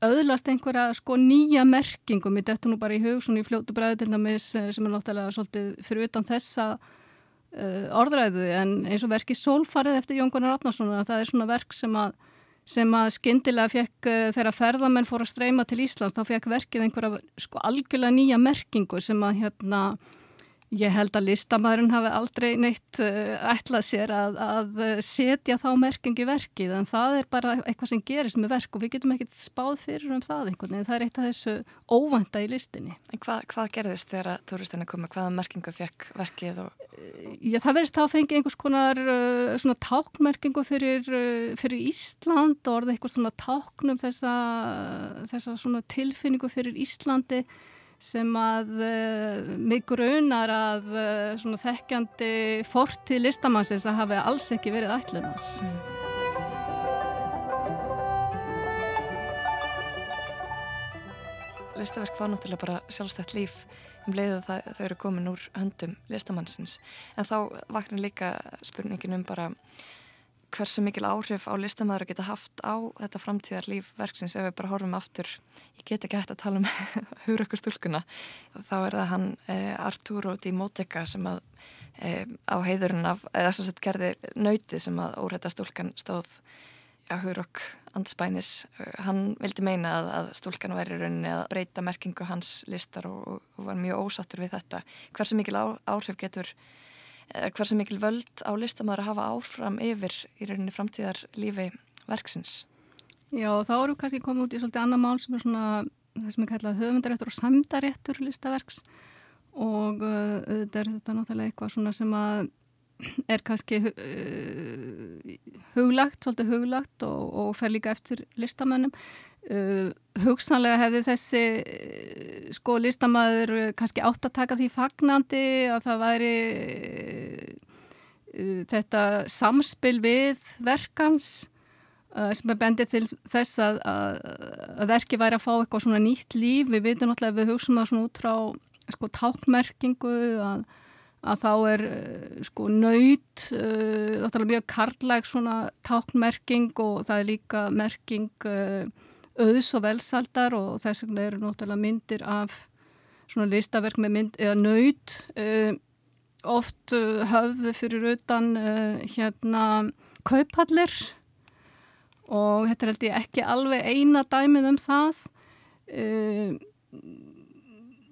auðlast einhverja sko nýja merkingum, dettu nú bara í hug svona í fljótu bræði til dæmis sem er náttúrulega svolítið fyrir utan þessa orðræðu en eins og verki Solfarið eftir Jón Gunnar Atnarsson það er svona verk sem að sem að skindilega fekk uh, þegar ferðamenn fór að streyma til Íslands, þá fekk verkið einhverja sko algjörlega nýja merkingu sem að hérna Ég held að listamæðurinn hafi aldrei neitt uh, ætlað sér að, að setja þá merkingi verkið en það er bara eitthvað sem gerist með verk og við getum ekkert spáð fyrir um það einhvern veginn. Það er eitt af þessu óvænta í listinni. En hvað, hvað gerðist þegar turistina komu? Hvaða merkingu fekk verkið? Og... Já, það verðist þá að fengi einhvers konar svona tákmerkingu fyrir, fyrir Ísland og orðið eitthvað svona táknum þessa, þessa svona tilfinningu fyrir Íslandi sem að uh, mig grunar að uh, þekkjandi fortið listamannsins að hafi alls ekki verið ætlunars. Listaverk var náttúrulega bara sjálfstætt líf um leiðu það þau eru komin úr höndum listamannsins en þá vaknar líka spurningin um bara hversu mikil áhrif á listamæður að geta haft á þetta framtíðar lífverksins ef við bara horfum aftur, ég get ekki hægt að tala um (laughs) hugurökkur stúlkuna þá er það hann eh, Arturo Di Moteca sem að eh, á heiðurinn af, eða að þetta gerði nöytið sem að órætta stúlkan stóð á hugurökk andspænis, hann vildi meina að, að stúlkan væri rauninni að breyta merkingu hans listar og, og var mjög ósattur við þetta, hversu mikil á, áhrif getur Eh, hversu mikil völd á listamæður að hafa áfram yfir í rauninni framtíðar lífi verksins? Já, þá eru kannski komið út í svolítið annar mál sem er svona það sem er kallað höfundaréttur og samdaréttur listaverks og uh, þetta er þetta náttúrulega eitthvað svona sem að er kannski uh, huglagt, svolítið huglagt og, og fer líka eftir listamönnum Uh, hugsanlega hefði þessi uh, sko listamæður kannski átt að taka því fagnandi að það væri uh, þetta samspil við verkans uh, sem er bendið til þess að, að, að verki væri að fá eitthvað svona nýtt líf. Við veitum náttúrulega við hugsaum það svona út frá sko tákmerkingu að, að þá er sko nöyt uh, náttúrulega mjög karlæg svona tákmerking og það er líka merking auðs og velsaldar og þess vegna eru náttúrulega myndir af svona listaverk með mynd eða nöyt uh, oft uh, höfðu fyrir utan uh, hérna kaupallir og þetta er held ég ekki alveg eina dæmið um það.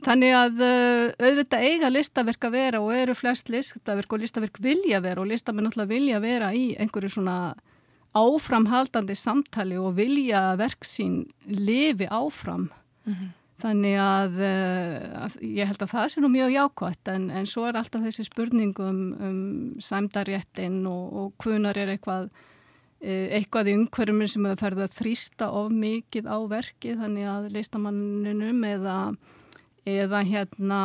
Þannig að auðvitað eiga listaverk að vera og eru flest listaverk og listaverk vilja vera og listamenn náttúrulega vilja vera í einhverju svona áframhaldandi samtali og vilja verk sín lifi áfram mm -hmm. þannig að, uh, að ég held að það sé nú mjög jákvæmt en, en svo er alltaf þessi spurningum um, um sæmdaréttin og, og hvunar er eitthvað Eh, eitthvað í umhverjum sem hefur ferðið að þrýsta of mikið á verki þannig að listamanninum eða, eða hérna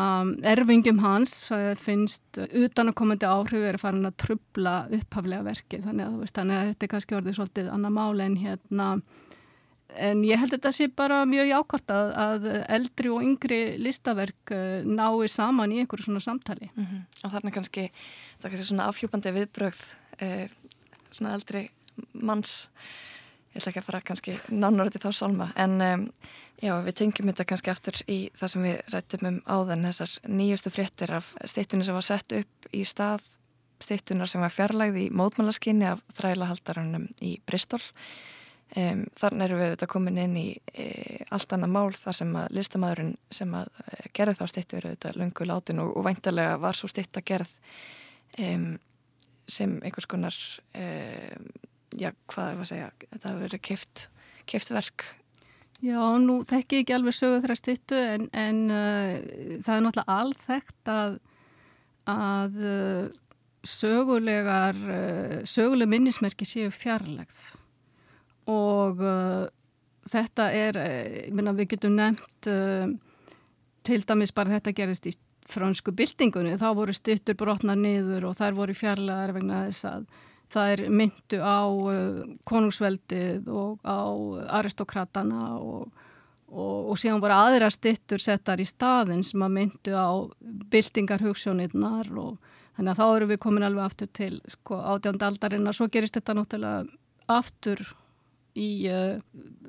erfingum hans finnst utanakomandi áhrif er að fara að trubla upphaflega verki þannig að, veist, þannig að þetta er kannski orðið svolítið annar mál en hérna en ég held að þetta sé bara mjög jákvæmt að, að eldri og yngri listaverk eh, nái saman í einhverju svona samtali mm -hmm. og þarna kannski það kannski svona afhjúpandi viðbröð eh, svona eldri manns ég ætla ekki að fara kannski nánur til þá sálma en um, já, við tengjum þetta kannski aftur í það sem við rættum um áðan þessar nýjustu fréttir af stittunni sem var sett upp í stað stittunar sem var fjarlægð í mótmálaskinni af þrælahaldarannum í Bristol. Um, þannig erum við þetta komin inn í e, allt annað mál þar sem að listamæðurinn sem að e, gerði þá stittu eru þetta lungu látin og, og væntalega var svo stitt að gerð um, sem einhvers konar um, já, hvað er það að segja, þetta hefur verið keft, keft verk. Já, nú þekki ég ekki alveg sögu þeirra stittu en, en uh, það er náttúrulega alþekkt að, að uh, sögulegar, uh, söguleg minnismerki séu fjarlægð. Og uh, þetta er, uh, ég minna við getum nefnt uh, til dæmis bara þetta gerist í fransku byltingunni, þá voru stittur brotnar niður og þær voru fjarlægar vegna þess að það er myndu á uh, konungsveldið og á aristokratana og, og, og síðan voru aðra stittur settar í staðin sem að myndu á byltingarhugssjónirnar og þannig að þá eru við komin alveg aftur til sko, átjánda svo gerist þetta náttúrulega aftur í uh,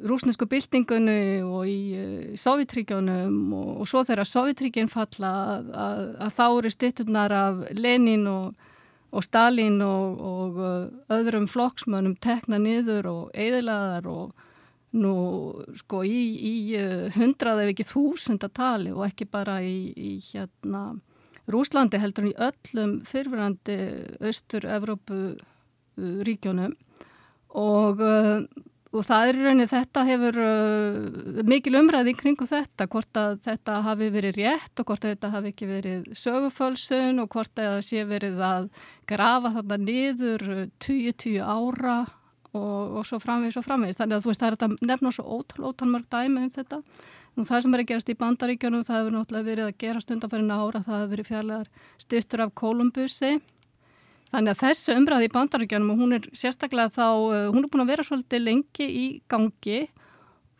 rúsnesku byltingunni og í uh, Sovjetríkjónum og, og svo þegar Sovjetríkinn falla að, að, að þá eru stitturnar af Lenin og og Stalin og, og uh, öðrum flokksmönnum tekna niður og eðlaðar og nú sko í, í uh, hundrað ef ekki þúsundatali og ekki bara í, í hérna Rúslandi heldur í öllum fyrfirandi austur-Evrópu uh, ríkjónum og og það er í rauninni þetta hefur uh, mikil umræði kringum þetta hvort að þetta hafi verið rétt og hvort að þetta hafi ekki verið sögufölsun og hvort að það sé verið að grafa þarna niður 20-20 uh, ára og, og svo framvegis og framvegis. Þannig að þú veist það er þetta nefn og svo ótal, ótal mörg dæmi um þetta. Og það sem er að gerast í bandaríkjónu það hefur náttúrulega verið að gerast undanfærin ára það hefur verið fjarlæðar styrtur af Kolumbusi Þannig að þessu umræði í bandaríkjanum og hún er sérstaklega þá, uh, hún er búin að vera svolítið lengi í gangi.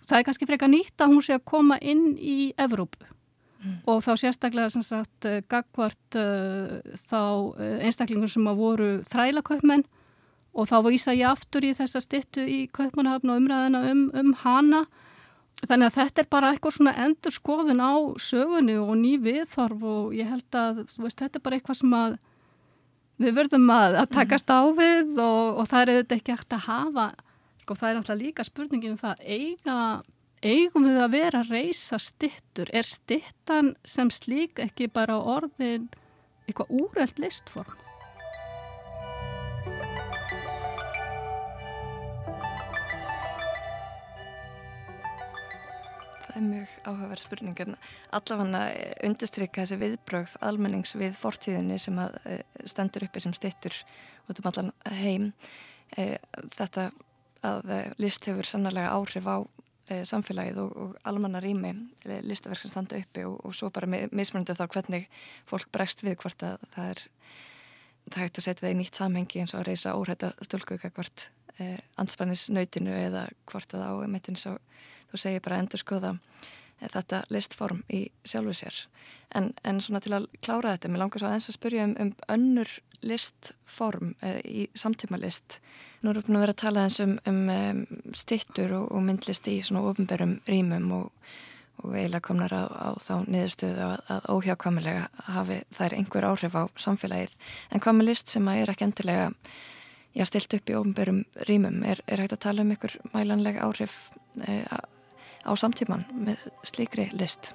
Það er kannski freka nýtt að hún sé að koma inn í Evrópu mm. og þá sérstaklega sem sagt uh, gagvart uh, þá uh, einstaklingur sem að voru þrælaköpmenn og þá vísa ég aftur í þessa stittu í köpmannahafn og umræðina um, um hana. Þannig að þetta er bara eitthvað svona endur skoðun á sögunni og ný viðþorf og ég held að veist, þetta er bara eitthvað sem að við verðum að, að takast á við og, og það er auðvitað ekki hægt að hafa sko það er alltaf líka spurningin um það eiga, eigum við að vera að reysa stittur er stittan sem slík ekki bara orðin eitthvað úreld listform það er mjög áhugaverð spurning en allafanna undirstryka þessi viðbrögð almennings við fortíðinni sem eh, stendur uppi sem stittur út um allan heim. Eh, þetta að eh, list hefur sannlega áhrif á samfélagið og, og almanna rými listaverk sem standa uppi og, og svo bara mismunandi þá hvernig fólk bregst við hvort að það er það hægt að setja það í nýtt samhengi eins og að reysa óhætta stölkuga hvort eh, anspannisnautinu eða hvort að á emittin svo þú segir bara endur skoða eh, þetta listform í sjálfu sér. En, en svona til að klára þetta mér langar svo aðeins að spyrja um, um önnur listform uh, í samtíma list nú erum við búin að vera að tala eins um, um, um stittur og, og myndlist í svona ofnbærum rýmum og, og eiginlega komnar á, á þá niðurstöðu að, að óhjákvæmulega hafi þær einhver áhrif á samfélagið. En hvað með list sem að er ekki endilega já, stilt upp í ofnbörum rýmum, er, er hægt að tala um einhver mælanlega áhrif e, á samtíman með slíkri list?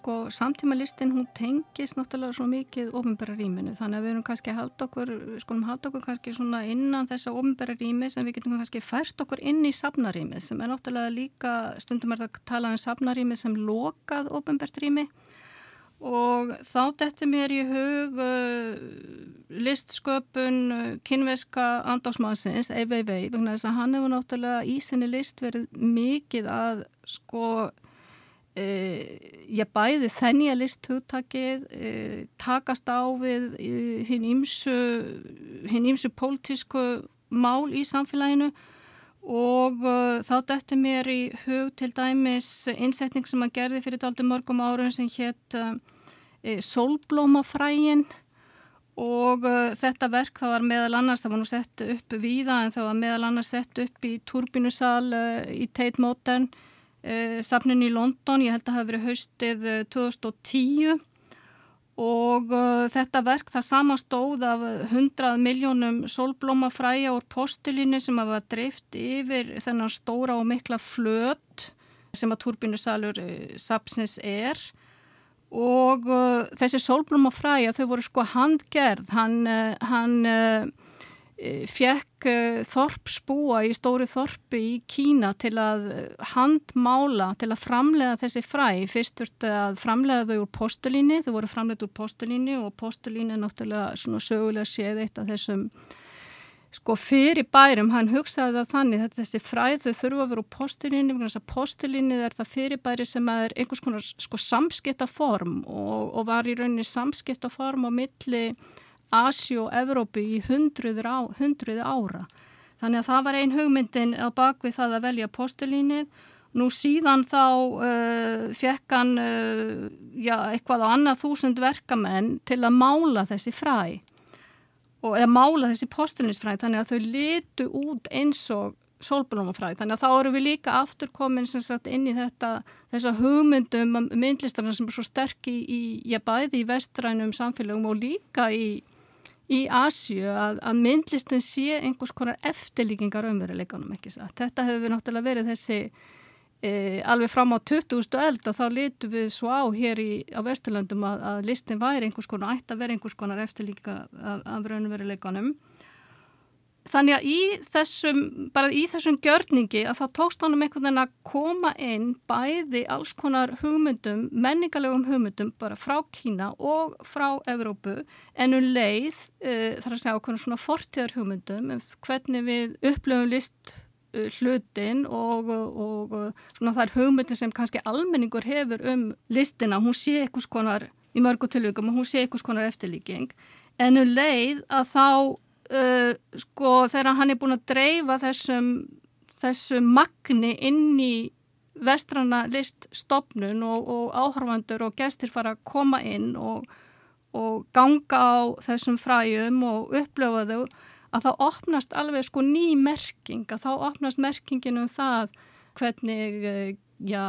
Sko samtíma listin hún tengist náttúrulega svo mikið ofinbæra rýminu þannig að við erum kannski að halda okkur, skulum halda okkur kannski svona innan þessa ofinbæra rými sem við getum kannski fært okkur inn í safnarímið sem er náttúrulega líka, stundum er það að tala um safnarímið sem lokað ofinbært rými og þá dettur mér í hug uh, listsköpun uh, kynveska andáksmannsins, Eivei Vei, vegna þess að hann hefur náttúrulega í sinni list verið mikið að sko ég bæði þennja listhugtakið takast á við hinn ímsu hinn ímsu pólitísku mál í samfélaginu. Og uh, þá dættu mér í hug til dæmis innsetning sem að gerði fyrir daldi mörgum árum sem hétt uh, Solblómafrægin og uh, þetta verk það var meðal annars, það var nú sett upp víða en það var meðal annars sett upp í Turbinusal í Tate Modern safnin í London, ég held að það hafi verið haustið 2010 eh, og þetta verk það samanstóð af 100 miljónum solblómafræja úr postulínu sem hafa drift yfir þennan stóra og mikla flöt sem að turbínusalur uh, sapsins er og þessi solblómafræja þau voru sko handgerð, hann, hann Eh, fjekk eh, þorpsbúa í stóri þorpi í Kína til að handmála, til að framlega þessi fræ. Fyrst þurfti að framlega þau úr postulíni, þau voru framlega úr postulíni og postulíni er náttúrulega svona sögulega séð eitt af þessum sko fyrir bærum, hann hugsaði það þannig að þessi fræð þau þurfa að vera úr postulíni, vegna þess að postulíni er það fyrir bæri sem er einhvers konar sko samskiptaform og, og var í rauninni samskiptaform á milli Asjú og Evrópi í hundruði ára. Þannig að það var ein hugmyndin á bakvið það að velja postulínið. Nú síðan þá uh, fekk hann uh, já, eitthvað á annað þúsund verkamenn til að mála þessi fræ og eða mála þessi postulínsfræ þannig að þau litu út eins og solblómafræð. Þannig að þá eru við líka aftur komin sagt, inn í þetta þessa hugmyndum myndlistarna sem er svo sterk í, í já, bæði í vestrænum samfélagum og líka í í Asju að, að myndlistin sé einhvers konar eftirlíkingar umveruleikanum ekki satt. Þetta hefur náttúrulega verið þessi e, alveg fram á 20. eld að þá litu við svo á hér í, á Vesturlandum að, að listin væri einhvers konar, ætti að vera einhvers konar eftirlíkinga af, af umveruleikanum Þannig að í þessum, bara í þessum gjörningi að þá tókst hann um einhvern veginn að koma inn bæði alls konar hugmyndum, menningalegum hugmyndum bara frá Kína og frá Evrópu en um leið uh, þar að segja okkur svona fortíðar hugmyndum um hvernig við upplöfum list hlutin og, og, og svona þær hugmyndin sem kannski almenningur hefur um listina, hún sé einhvers konar í mörgu tilvíkum og hún sé einhvers konar eftirlíking. En um leið að þá uh, sko þegar hann er búin að dreifa þessum, þessum magni inn í vestrana liststofnun og, og áhörfandur og gestir fara að koma inn og ganga á þessum fræjum og upplöfa þau að þá opnast alveg sko ný merking, að þá opnast merkingin um það hvernig uh, já,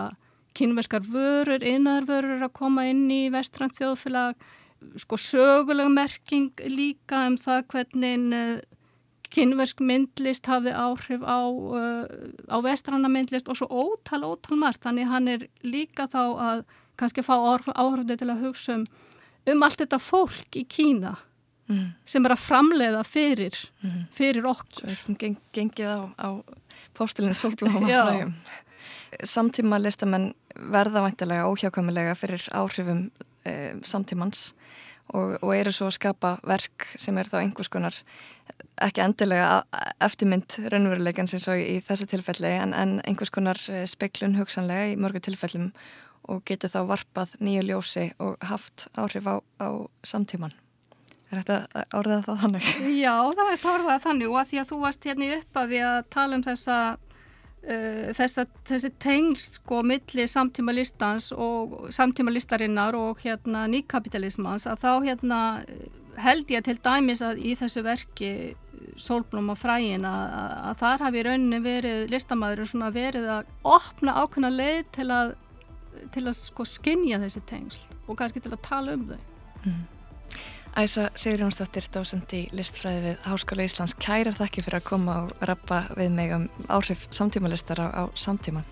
kynverskar vörur, innarvörur að koma inn í vestrann þjóðfélag sko söguleg merking líka um það hvernig uh, kynversk myndlist hafi áhrif á, uh, á vestranna myndlist og svo ótal, ótal margt. Þannig hann er líka þá að kannski fá áhrifði til að hugsa um, um allt þetta fólk í Kína mm. sem er að framleiða fyrir, mm. fyrir okkur. Svo er gengið á, á postulinu sólbláma. (laughs) Samtíma listamenn verða væntilega óhjákvæmulega fyrir áhrifum e, samtímans og, og eru svo að skapa verk sem er þá einhvers konar ekki endilega eftirmynd raunveruleikan sem svo í þessu tilfelli en, en einhvers konar eh, speiklun hugsanlega í mörgu tilfellum og getur þá varpað nýju ljósi og haft áhrif á, á samtíman. Er þetta orðað það þannig? Já, það er orðað þannig og að því að þú varst hérna í uppafi að tala um þessa Uh, þessa, þessi tengst sko milli samtíma listans og samtíma listarinnar og hérna nýkapitalismans að þá hérna held ég til dæmis að í þessu verki sólblóma fræin að, að þar hafi rauninni verið listamæður svona verið að opna ákveðna leið til að, til að sko skinja þessi tengsl og kannski til að tala um þau. Mm. Æsa Sigurjónsdóttir, dósend í listfræði við Háskóla Íslands, kæra þakki fyrir að koma og rappa við mig um áhrif samtímalistar á, á samtíman.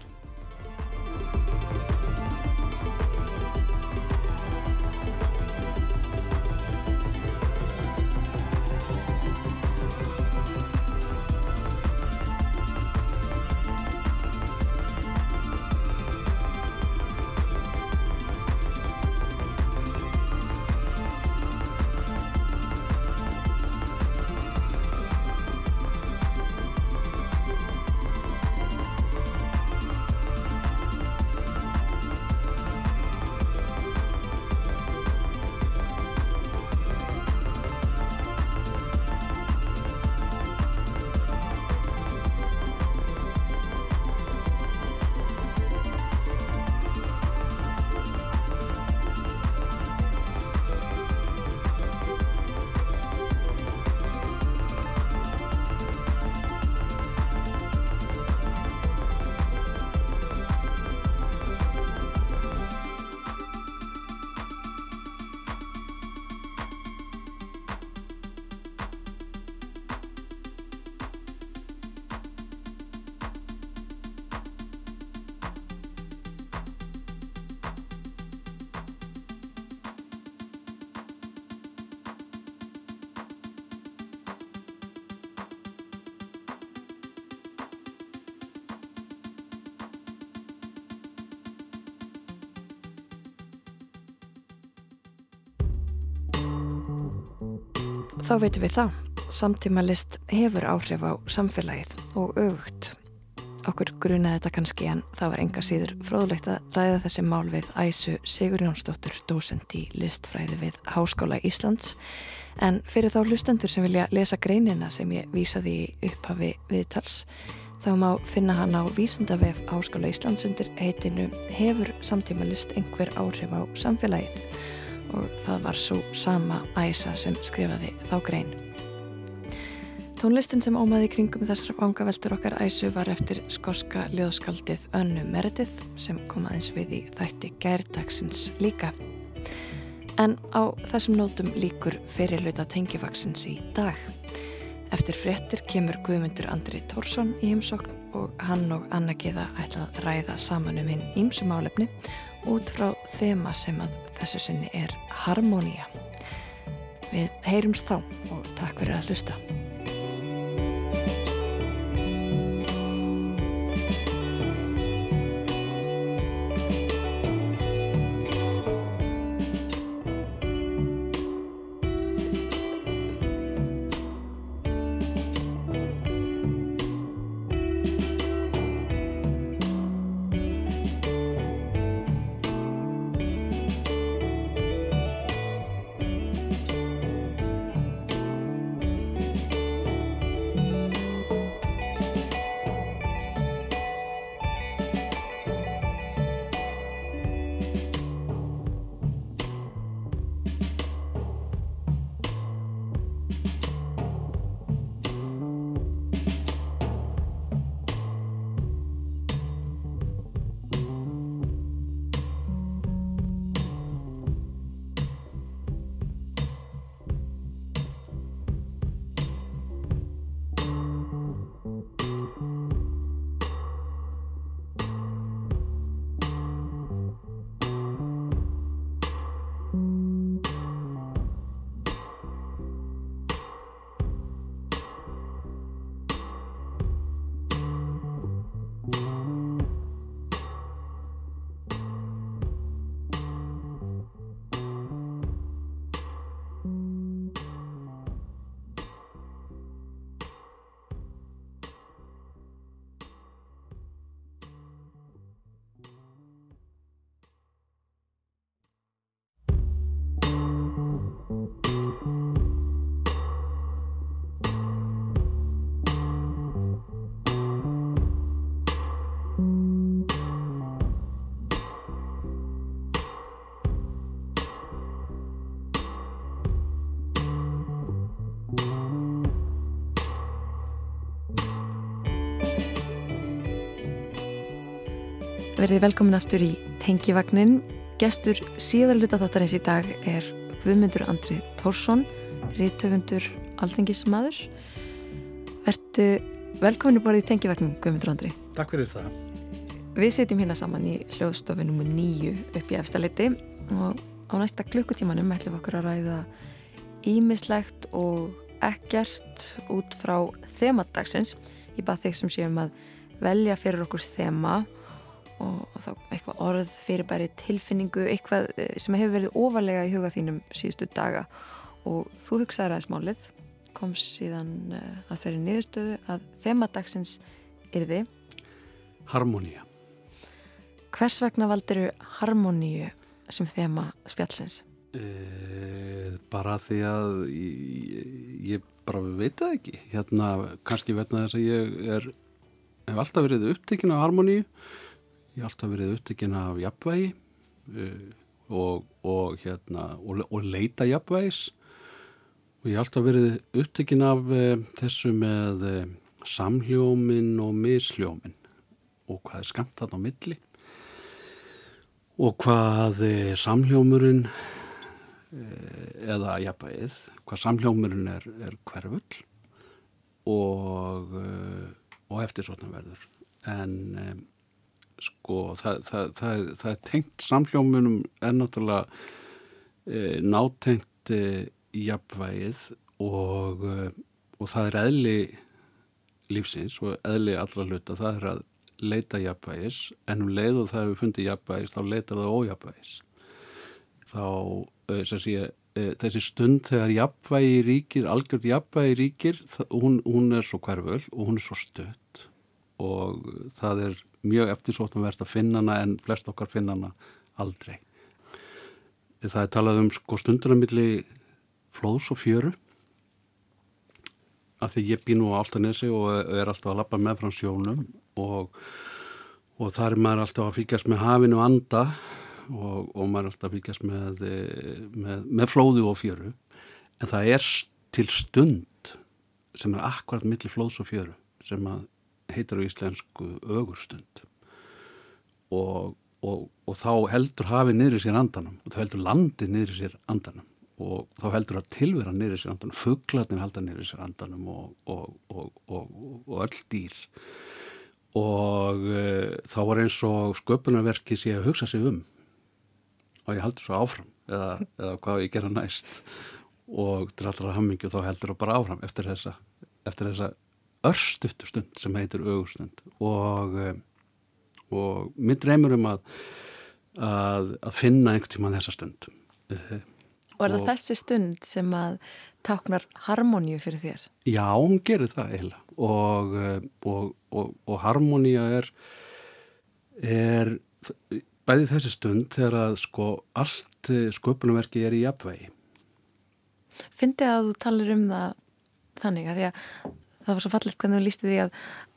Þá veitum við það. Samtímalist hefur áhrif á samfélagið og öfugt. Okkur grunaði þetta kannski en það var enga síður fróðlegt að ræða þessi mál við Æsu Sigur Jónsdóttur, dósend í listfræði við Háskóla Íslands. En fyrir þá hlustendur sem vilja lesa greinina sem ég vísaði í upphafi viðtals, þá má finna hann á vísundavef Háskóla Íslands undir heitinu Hefur samtímalist einhver áhrif á samfélagið? Og það var svo sama æsa sem skrifaði þá grein. Tónlistin sem ómaði kringum þessar vangaveltur okkar æsu var eftir skoska ljóðskaldið Önnu Meredith sem kom aðeins við í þætti gærdagsins líka. En á þessum nótum líkur fyrirluta tengifaksins í dag. Eftir fréttir kemur Guðmundur Andri Tórsson í heimsókn og hann og Anna Giða ætla að ræða saman um hinn ímsum álefni út frá þema sem að þessu sinni er harmoníja. Við heyrumst þá og takk fyrir að hlusta. Verið velkomin aftur í Tengivagnin. Gestur síðarluta þáttarins í dag er Guðmundur Andri Tórsson, rítöfundur alþengismadur. Vertu velkomin bara í Tengivagnin, Guðmundur Andri. Takk fyrir það. Við setjum hérna saman í hljóðstofunum nýju upp í efstaleiti og á næsta klukkutímanum ætlum við okkur að ræða ímislegt og ekkert út frá þemadagsins. Ég bað þig sem séum að velja fyrir okkur þema og þá eitthvað orð, fyrirbæri, tilfinningu, eitthvað eh, sem hefur verið ofalega í huga þínum síðustu daga og þú hugsaður aðeins málið, kom síðan uh, að þeirri niðurstöðu að þemadagsins yrði. Harmonía. Hvers vegna valdiru harmoníu sem þema spjallsins? E, bara því að ég, ég bara veit það ekki. Hérna, kannski verna þess að ég er, hef alltaf verið upptekinn af harmoníu ég hef alltaf verið upptekinn af jafnvægi uh, og, og, hérna, og, og leita jafnvægis. Og ég hef alltaf verið upptekinn af uh, þessu með uh, samhljómin og misljómin og hvað er skamt þarna á milli? Og hvað samhljómurinn eða jafnvægið, hvað samhljómurinn er, er hverfull og, og eftir svona verður en sko það, það, það, það er tengt samhljómunum er náttúrulega e, nátengt e, jafnvægið og, e, og það er eðli lífsins og eðli allra hluta það er að leita jafnvægis en um leið og það hefur fundið jafnvægis þá leitar það ójafnvægis. Þá e, sé, e, þessi stund þegar jafnvægi ríkir algjörð jafnvægi ríkir hún, hún er svo hverföl og hún er svo stött og það er mjög eftirsóttum verðt að finna hana en flest okkar finna hana aldrei. Það er talað um sko stundunarmilli flóðs og fjöru af því ég bý nú á Altanesi og er alltaf að lappa með frá sjónum og, og þar er maður alltaf að fylgjast með hafinu anda og, og maður er alltaf að fylgjast með, með, með flóðu og fjöru en það er til stund sem er akkurat millir flóðs og fjöru sem að heitir á íslensku ögurstund. Og, og, og þá heldur hafið niður í sér andanum og þá heldur landið niður í sér andanum. Og þá heldur að tilvera niður í sér andanum fugglarnir halda niður í sér andanum og, og öll dýr. Og uh, þá var eins og sköpunarverki sé að hugsa sig um. Og ég heldur svo áfram eða, eða hvað ég gera næst. Og til allra hammingju þá heldur það bara áfram eftir þessa, eftir þessa örstuttu stund sem heitir augustund og, eh, og mitt reymur um að, að, að finna einhvern tíma þessa stund. Og er það og, þessi stund sem að táknar harmoníu fyrir þér? Já, hún gerir það eiginlega. Og, og, og harmoníu er er bæði þessi stund þegar að sko allt sköpunumverki er í jafnvægi. Fyndi að þú talir um það þannig að því að það var svo fallegt hvernig þú lísti því að,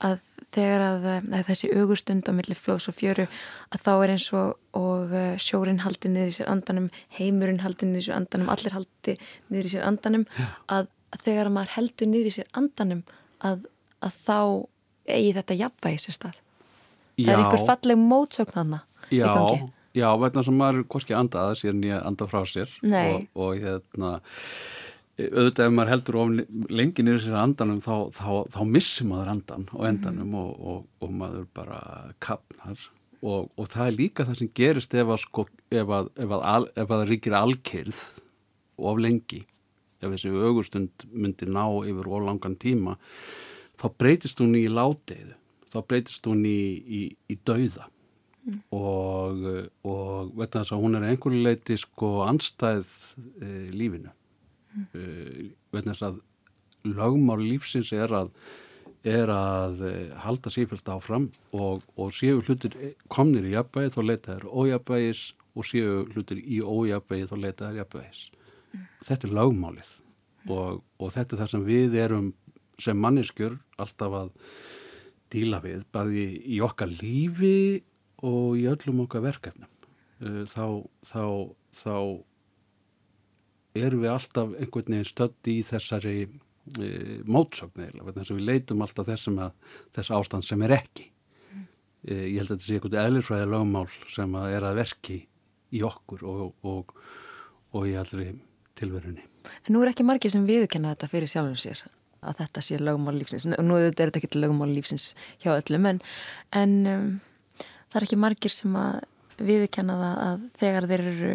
að þegar að, að þessi augustund á milli flós og fjöru að þá er eins og, og uh, sjórin haldi niður í sér andanum, heimurinn haldi niður í sér andanum, allir haldi niður í sér andanum að, að þegar að maður heldur niður í sér andanum að, að þá eigi þetta jafnvægi sér stað. Já. Það er einhver falleg mótsögnaðna í gangi. Já, vegna sem maður hvorki andaða sér nýja anda frá sér og, og hérna auðvitað ef maður heldur of lengi niður sér andanum þá, þá, þá missir maður andan á endanum mm. og, og, og maður bara kapnar og, og það er líka það sem gerist ef að, sko, ef að, ef að, ef að ríkir alkerð of lengi ef þessi augustund myndir ná yfir of langan tíma þá breytist hún í láteiðu þá breytist hún í, í, í dauða mm. og veit þess að hún er einhverju leiti sko anstæð e, lífinu uh, vegna þess að lögmál lífsins er að er að uh, halda sífælt áfram og, og séu hlutir komnir í jafnvægi þá leita þær ójafnvægis og séu hlutir í ójafnvægi þá leita þær jafnvægis mm. þetta er lögmálið mm. og, og þetta er það sem við erum sem manneskjör alltaf að díla við, bæði í okkar lífi og í öllum okkar verkefnum uh, þá, þá, þá erum við alltaf einhvern veginn stödd í þessari e, mótsögn eða þess að við leitum alltaf þessum að, þess ástand sem er ekki mm. ég held að þetta sé eitthvað eðlirfræði lögmál sem að er að verki í okkur og, og, og í allri tilverunni. En nú er ekki margir sem viðkenna þetta fyrir sjálfum sér að þetta sé lögmál lífsins. Nú er þetta ekki lögmál lífsins hjá öllum en, en um, það er ekki margir sem að viðkenna það að þegar þeir eru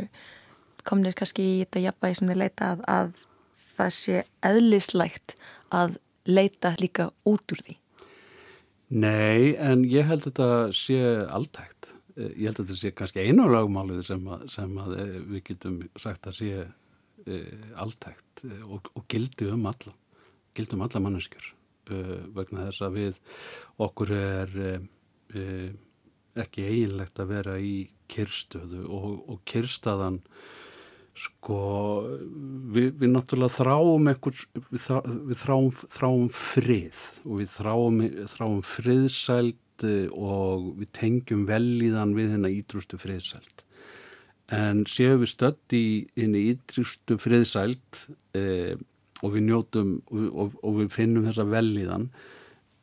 komnir kannski í þetta jafnvægi sem þeir leita að, að það sé eðlislægt að leita líka út úr því? Nei, en ég held að þetta sé alltægt. Ég held að þetta sé kannski einu lagmálið sem, að, sem að eh, við getum sagt að sé e, alltægt eh, og, og gildi um alla, gildi um alla manneskjur e, vegna þess að við okkur er e, ekki eiginlegt að vera í kyrstöðu og, og kyrstaðan sko við, við náttúrulega þráum ekkur, við, við þráum, þráum frið og við þráum, þráum friðsæld eh, og við tengjum velíðan við hennar ídrústu friðsæld en séu við stödd í henni ídrústu friðsæld eh, og við njótum og, og, og við finnum þessa velíðan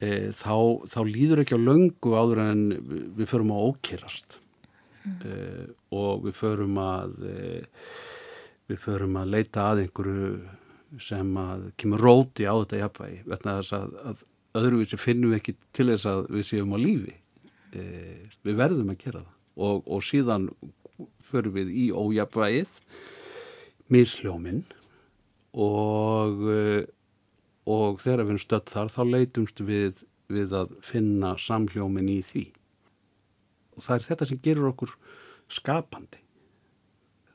eh, þá, þá líður ekki á löngu áður en við förum að ókýrast mm. eh, og við förum að eh, við förum að leita að einhverju sem að kemur róti á þetta jafnvægi verðna þess að, að öðruvísi finnum við ekki til þess að við séum á lífi. E, við verðum að gera það. Og, og síðan förum við í ójafnvægið misljóminn og e, og þegar við erum stött þar þá leitumst við við að finna samhljóminn í því. Og það er þetta sem gerur okkur skapandi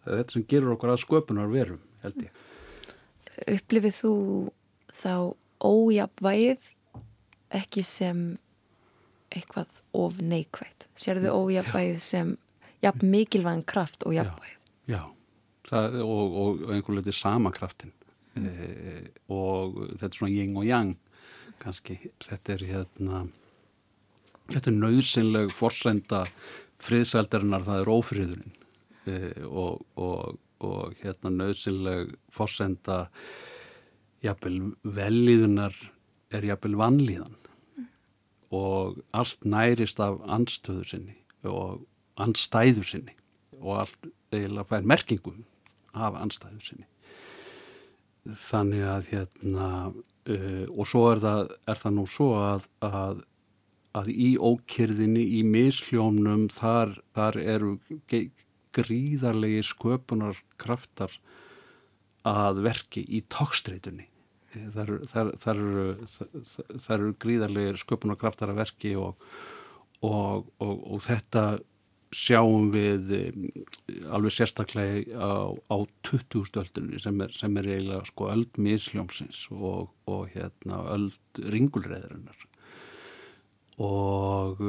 það er þetta sem gerur okkur að sköpunar verum held ég. Upplifið þú þá ójapvægið ekki sem eitthvað of neikvægt sérðu ójapvægið sem jafn mikilvægin kraft og jafnvægið? Já, já. Það, og, og einhvern veginn sama kraftin mm. e, og þetta er svona ying og yang kannski, þetta er hérna þetta er nöðsynleg forsenda friðsældarinnar það er ófriðurinn og, og, og hérna nöðsileg fórsenda jafnvel velíðunar er jafnvel vannlíðan mm. og allt nærist af anstöðu sinni og anstæðu sinni og allt eiginlega fær merkingu af anstæðu sinni þannig að hérna uh, og svo er það, er það nú svo að, að að í ókyrðinni, í misljónum þar, þar eru gríðarlegi sköpunar kraftar að verki í tókstreitunni þar, þar, þar eru, eru gríðarlegi sköpunar kraftar að verki og, og, og, og þetta sjáum við alveg sérstaklega á, á 20. öldunni sem sem er eiginlega sko öld misljómsins og hérna öld ringulreðurinnar og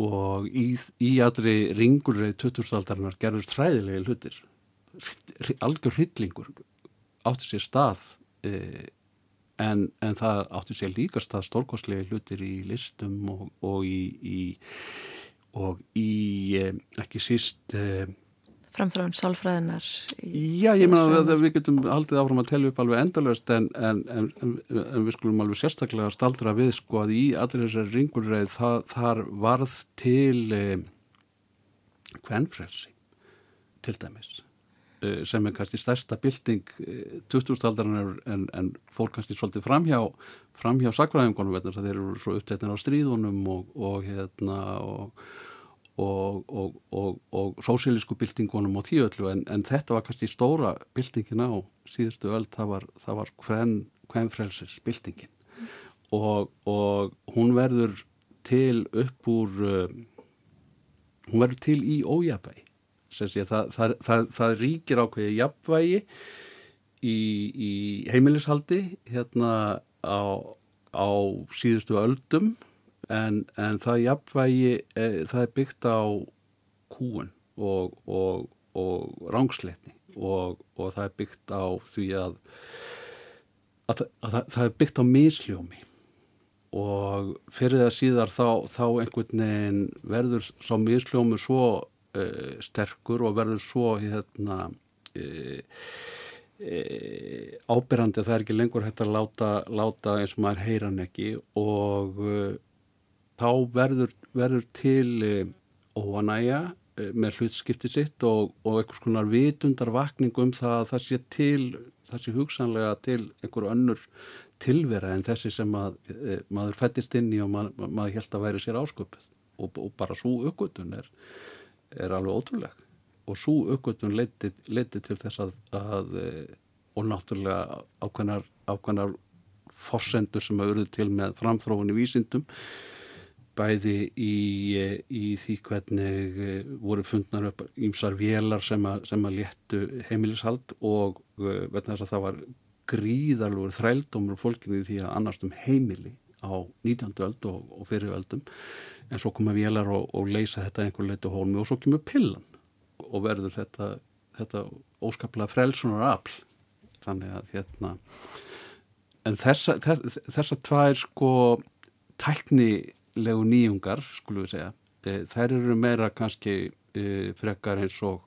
og í, í allri ringurreið 2000-aldarinnar gerðust hræðilegi hlutir. Algjör hryllingur átti sér stað eh, en, en það átti sér líka stað stórkostlegi hlutir í listum og, og í, í og í eh, ekki síst eh, framþráðum sálfræðinar Já, ég meina að við getum haldið áfram að telja upp alveg endalöst en, en, en, en við skulum alveg sérstaklega staldra við sko að í allir þessari ringurreið það, þar varð til eh, kvennfrelsi til dæmis eh, sem er kannski stærsta bilding eh, 2000-aldarinnar en fór kannski svolítið framhjá framhjá sakræðingunum þeir eru svo upptættin á stríðunum og, og hérna og og, og, og, og sósílísku byltingunum og tíöllu en, en þetta var kannski stóra byltingin á síðustu öll það var, það var hvern, hvern frelsis byltingin mm. og hún verður til upp úr uh, hún verður til í ójabæi það, það, það ríkir ákveði jafnvægi í, í heimilishaldi hérna á, á síðustu öldum en, en það jafnvægi e, það er byggt á kúun og, og, og rángsleitni og, og það er byggt á því að, að, að, að það er byggt á misljómi. Og fyrir það síðar þá, þá einhvern veginn verður sá misljómi svo e, sterkur og verður svo hérna e, ábyrrandi að það er ekki lengur hægt að láta, láta eins og maður heyran ekki. Og þá verður, verður til eh, óanæja eh, með hlutskipti sitt og, og einhvers konar vitundarvakning um það að það sé til, það sé hugsanlega til einhver önnur tilvera en þessi sem að, e, maður fættist inn í og mað, maður held að væri sér ásköpuð og, og bara svo uppgötun er, er alveg ótrúleg. Og svo uppgötun leiti, til þess að, að og náttúrulega ákveðnar, ákveðnar forsendur sem hafa verið til með framþróun í vísindum bæði í, í því hvernig eh, voru fundnar upp ímsar vélar sem að, sem að léttu heimilishald og uh, þess að það var gríðalur þrældómur fólkinu því að annars um heimili á 19. öld og, og fyriröldum en svo koma vélar og, og leysa þetta einhver leitu hólmi og svo kemur pillan og verður þetta, þetta óskaplega frelsunar afl þannig að hérna en þessa, þessa tvær sko tæknilegu nýjungar skulum við segja, e, þær eru meira kannski e, frekar eins og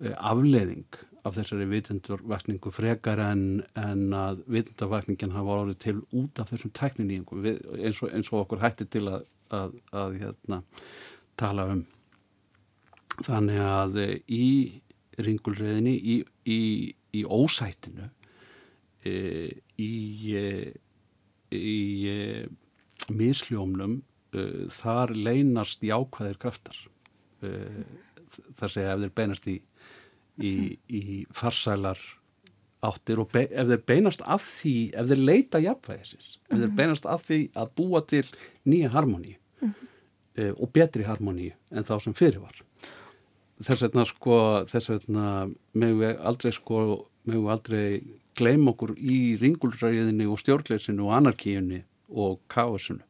e, afleðing af þessari vitundurvakningu frekar en, en að vitundurvakningin hafa orðið til út af þessum tækninýjungum eins, eins og okkur hætti til að, að, að hérna, tala um. Þannig að í ringulreðinni í, í, í ósætinu í, í misljómnum þar leynast jákvæðir kraftar þar segja ef þeir beinast í, í, í farsælar áttir og be, ef þeir beinast að því, ef þeir leita jafnvægisins, ef þeir mhm. beinast að því að búa til nýja harmoníu mm -hmm. e, og betri harmoníu en þá sem fyrir var þess vegna sko, þess vegna mögum við aldrei sko, mögum við aldrei gleym okkur í ringulræðinni og stjórnleysinu og anarkíunni og káasinu.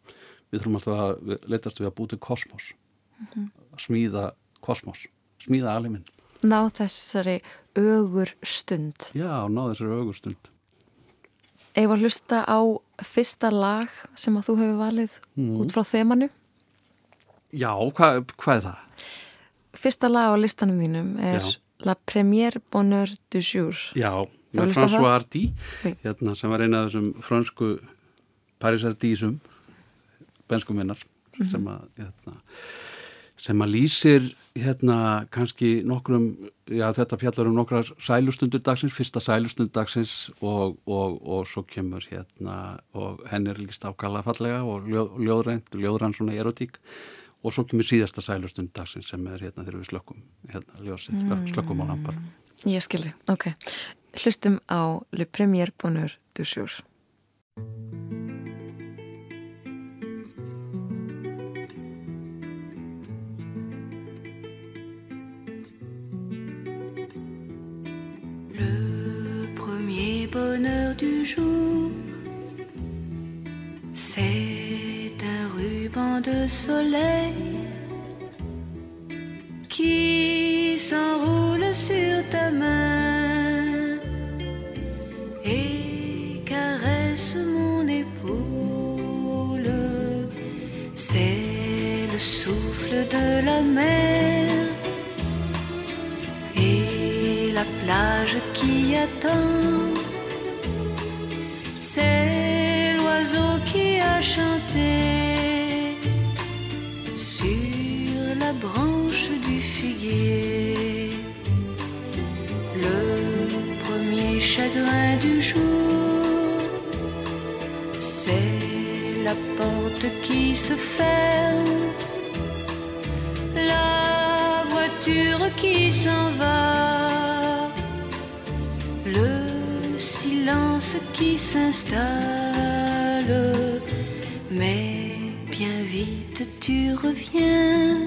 Við þurfum alltaf að letast við að búti kosmos, mm -hmm. að smíða kosmos, smíða aliminn. Ná þessari ögur stund. Já, ná þessari ögur stund. Eða hlusta á fyrsta lag sem að þú hefur valið mm. út frá þemanu? Já, hva, hvað er það? Fyrsta lag á listanum þínum er Já. La Première Bonheur du Jour. Já, með François Hardy hérna, sem var eina af þessum fransku Parísardísum benskuminnar mm -hmm. sem að hérna, sem að lýsir hérna kannski nokkrum já þetta fjallar um nokkra sælustundur dagsins, fyrsta sælustundur dagsins og, og, og svo kemur hérna og henn er líst ákala fallega og ljóðrænt, ljóðrænt svona erotík og svo kemur síðasta sælustund dagsins sem er hérna þegar við slökkum hérna ljósið, mm. slökkum á lampar Ég skilði, ok Hlustum á Le Premier Bonheur du Jour. C'est un ruban de soleil qui s'enroule sur ta main. de la mer et la plage qui attend. Chanté sur la branche du figuier. Le premier chagrin du jour, c'est la porte qui se ferme. Qui s'en va, le silence qui s'installe, mais bien vite tu reviens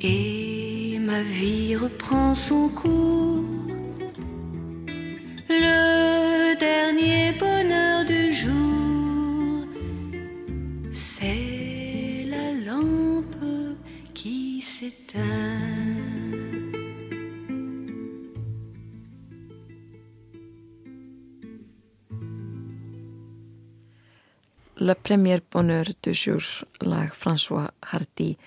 et ma vie reprend son cours. Le dernier bonheur du jour, c'est Le Premier Bonheur du Jour lag François Hardy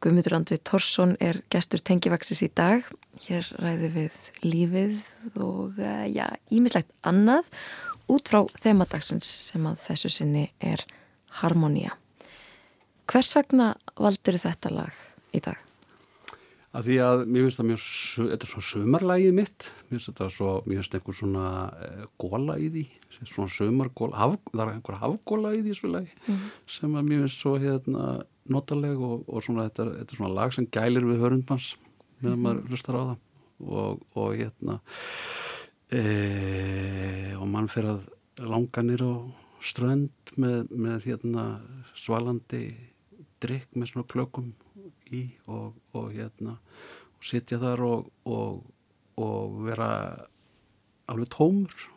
Guðmundur Andri Torsson er gestur tengivaxis í dag hér ræði við lífið og eh, já, ímislegt annað út frá þemadagsins sem að þessu sinni er Harmonia. Hvers vegna valdur þetta lag í dag? Að því að mér finnst það mjög, þetta er svona sömarlægið mitt, mér finnst þetta svo, mér finnst einhver svona eh, góla í því, svona sömargóla, haf, það er einhver hafgóla í því svo lagi mm. sem að mér finnst svo hérna notaleg og, og svona þetta, þetta er svona lag sem gælir við hörundmanns meðan mm. maður hlustar á það og, og hérna e, og mann fyrir að langa nýra á strönd með, með hérna svalandi drikk með svona klökum í og, og hérna og sitja þar og, og, og vera alveg tómur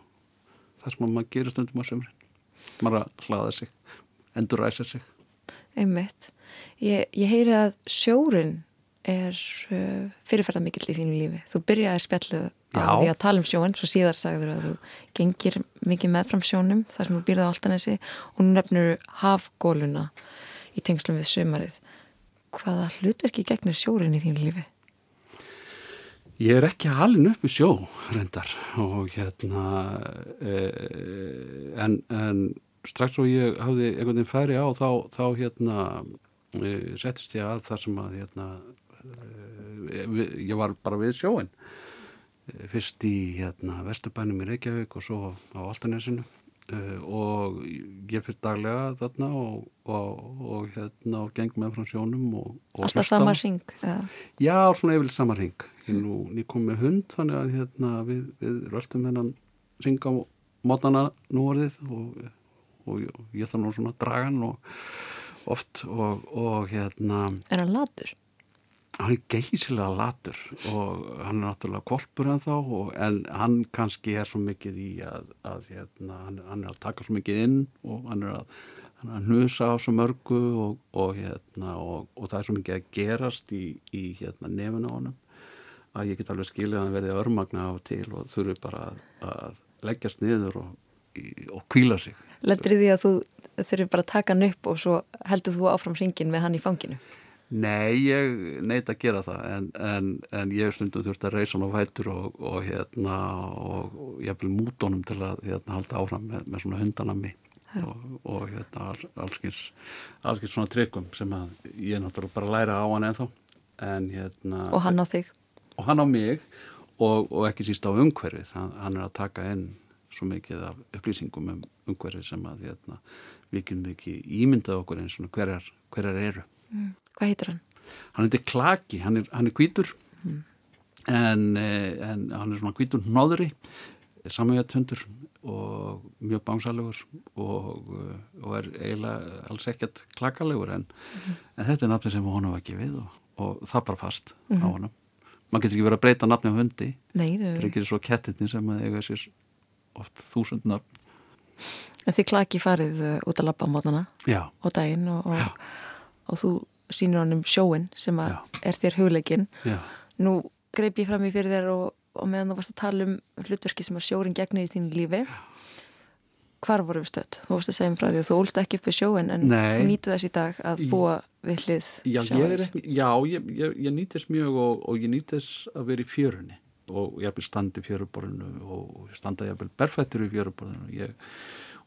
þar sem maður gerir stundum á sömurinn maður hlaða sig, endur ræsa sig Einmitt ég, ég heyri að sjórin er uh, fyrirferðar mikill í þínu lífi. Þú byrjaði spjallið á því að tala um sjóin, svo síðar sagður að þú gengir mikið meðfram sjónum þar sem þú byrjaði á Altanesi og nú nefnur hafgóluna í tengslum við sömarið. Hvaða hlutverki gegnir sjórin í þínu lífi? Ég er ekki halin upp í sjó reyndar og hérna e, en, en strax og ég hafði einhvern veginn færi á þá, þá hérna e, settist ég að það sem að hérna ég var bara við sjóin fyrst í hérna, Vesturbænum í Reykjavík og svo á Altanesinu uh, og ég fyrst daglega þarna og, og, og hérna og geng með frá sjónum og, Alltaf sama ring? Já, svona yfirlega sama ring ég, nú, ég kom með hund þannig að hérna, við, við röldum þennan ring á mótana nú orðið og ég nú svona dragan og oft og hérna Er hann latur? hann er geysilega latur og hann er náttúrulega korpur en þá og, en hann kannski er svo mikið í að, að hérna, hann, hann er að taka svo mikið inn og hann er að, hann er að hnusa á svo mörgu og, og, hérna, og það er svo mikið að gerast í, í hérna, nefn á honum að ég get alveg skilja að hann verði örmagna á til og þurfi bara að, að leggjast niður og kvíla sig. Leldri því að þú þurfi bara að taka hann upp og svo heldur þú áfram hringin með hann í fanginu? Nei, ég neit að gera það en, en, en ég stundum þurft að reysa hann á vætur og, og hérna og, og ég vil múta honum til að hérna, halda áfram með, með svona hundanami og, og hérna allskins allskins svona tryggum sem að ég náttúrulega bara læra á hann ennþá en hérna Og hann á þig? Og hann á mig og ekki síst á umhverfið hann, hann er að taka inn svo mikið af upplýsingum um umhverfið sem að hérna, við ekki ímyndað okkur eins og hverjar, hverjar eru mm. Hvað heitir hann? Hann heitir Klaki, hann er, hann er kvítur mm. en, eh, en hann er svona kvítur nóðri samhjöðtundur og mjög bánsalegur og, eh, og er eiginlega alls ekkert klakalegur en, mm. en þetta er nafni sem honum var ekki við og, og það bara fast mm. á mhm. honum maður getur ekki verið að breyta nafni á hundi. Nei, það er ekki svo kettirni sem að eiga sér oft þúsund nafn En þið klaki farið uh, út að lappa á mótana og daginn og, og þú sínur honum sjóin sem er þér hugleikin Já. nú greip ég fram í fyrir þér og, og meðan þú varst að tala um hlutverki sem að sjórin gegnir í þín lífi hvar voru við stödd? Þú varst að segja um frá því að þú ólst ekki upp við sjóin en Nei. þú nýtu þess í dag að búa við hlið sjóins Já, ég, ég, ég nýti þess mjög og, og ég nýti þess að vera í fjörunni og ég hef standi fjöruborðinu og standa ég hef berfættur í fjöruborðinu og ég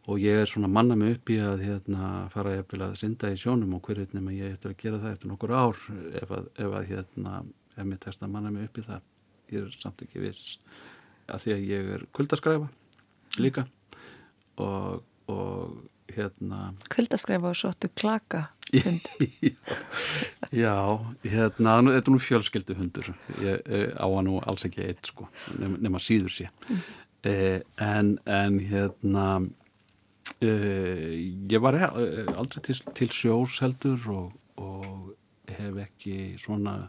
og ég er svona manna mig upp í að hérna, fara að synda í sjónum og hverju nefnum ég eftir að gera það eftir nokkur ár ef að, ef að hérna, ef mér testa að manna mig upp í það ég er samt ekki viss að því að ég er kvöldaskræfa líka og, og hérna. Kvöldaskræfa og sóttu klaka hund (laughs) Já, hérna þetta er nú fjölskyldu hundur ég, ég á að nú alls ekki eitt sko nema síður sé. Mm. eh, en, en hérna Uh, ég var uh, aldrei til, til sjós heldur og, og hef ekki svona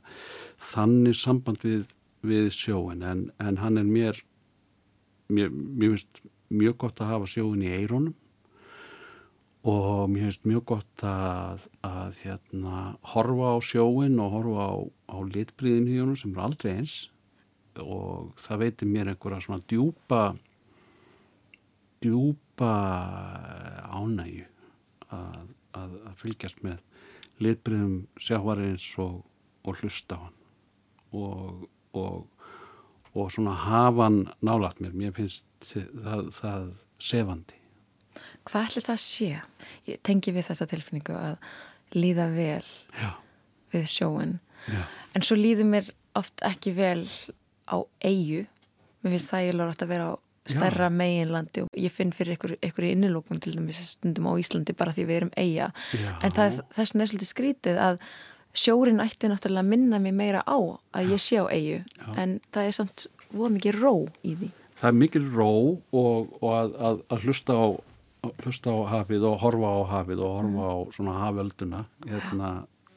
þannig samband við, við sjóin en, en hann er mér mér, mér finnst mjög gott að hafa sjóin í eironum og mér finnst mjög gott að, að hérna, horfa á sjóin og horfa á, á litbriðin í honum sem er aldrei eins og það veitir mér einhverja svona djúpa djúpa ánægju að, að, að fylgjast með litbriðum sjávarins og, og hlusta á hann. Og, og, og svona hafa hann nálagt mér mér finnst það, það sefandi Hvað ætlir það að sé? Ég tengi við þessa tilfinningu að líða vel Já. við sjóin Já. en svo líður mér oft ekki vel á eigu mér finnst það ég lóra átt að vera á stærra meginlandi og ég finn fyrir ykkur, ykkur í innilókun til dæmis stundum á Íslandi bara því við erum eiga Já. en það er þess vegna er svolítið skrítið að sjórin ætti náttúrulega að minna mig meira á að ég sé á eigu en það er samt voru mikið ró í því. Það er mikil ró og, og að, að, að hlusta á hlusta á hafið og horfa á hafið og horfa á svona hafölduna hérna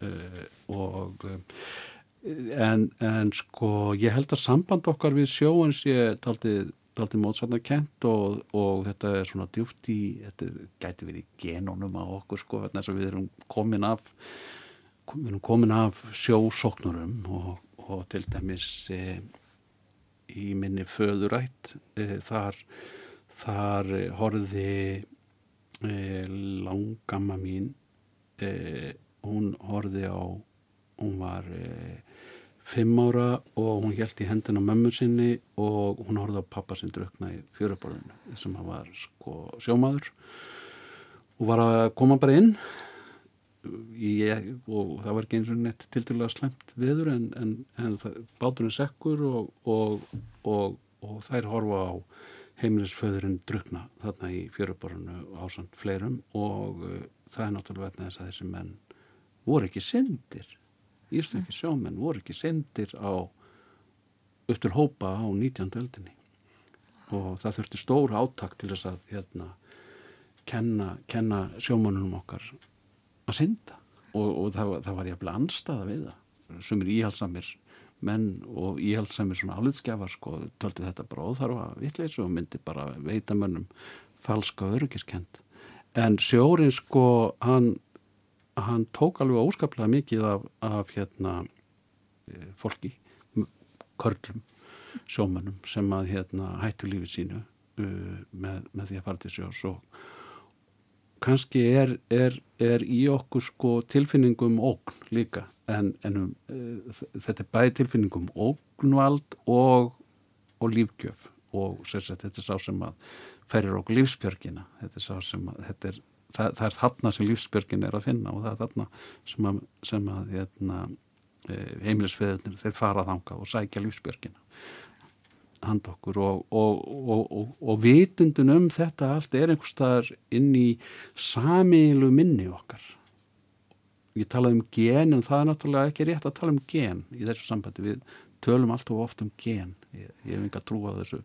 uh, og uh, en, en sko ég held að samband okkar við sjóan sé taldið daldi mótsatna kent og, og þetta er svona djúft í, þetta gæti verið genónum á okkur sko, þess að við erum komin af við erum komin af sjósóknurum og, og til dæmis e, í minni föðurætt e, þar þar horfiði e, langamma mín e, hún horfiði á hún var e, fimm ára og hún held í hendina mömmu sinni og hún horfði á pappa sinn drukna í fjöruborðinu sem hann var sko sjómaður og var að koma bara inn í, og það var ekki eins og nett til til að slemt viður en, en, en báturinn sekkur og, og, og, og þær horfa á heimilisföðurinn drukna þarna í fjöruborðinu ásand fleirum og uh, það er náttúrulega verðna þess að þessi menn voru ekki syndir Íslenski sjómenn voru ekki sendir á upp til hópa á 19. öldinni og það þurfti stór áttak til þess að hérna, kenna, kenna sjómannunum okkar að synda. Og, og það, það var bli anstaða við það. Sem er íhaldsamir menn og íhaldsamir svona álitskjafar sko, tölti þetta bara óþarfa vittleysu og myndi bara veita mönnum falska öryggiskend en sjórin sko hann hann tók alveg óskaplega mikið af, af hérna e, fólki, körlum sjómanum sem að hérna hættu lífið sínu uh, með, með því að fara til sjós og kannski er, er, er í okkur sko tilfinningum ógn líka. En, en um, uh, þetta er bæði tilfinningum ógnvald og, og lífgjöf. Og sagt, þetta er sá sem að ferir okkur lífsbjörgina. Þetta er sá sem að er það, það er þarna sem lífsbjörgin er að finna og það er þarna sem að, sem að hérna, e, heimilisfeðunir þeir fara þanga og sækja lífsbjörgina hand okkur og, og, og, og vitundun um þetta allt er einhver staðar inn í samilu minni okkar. Ég talaði um gen en það er náttúrulega ekki rétt að tala um gen í þessu sambandi. Við tölum allt og oft um gen. Ég, ég hef enga trú á þessu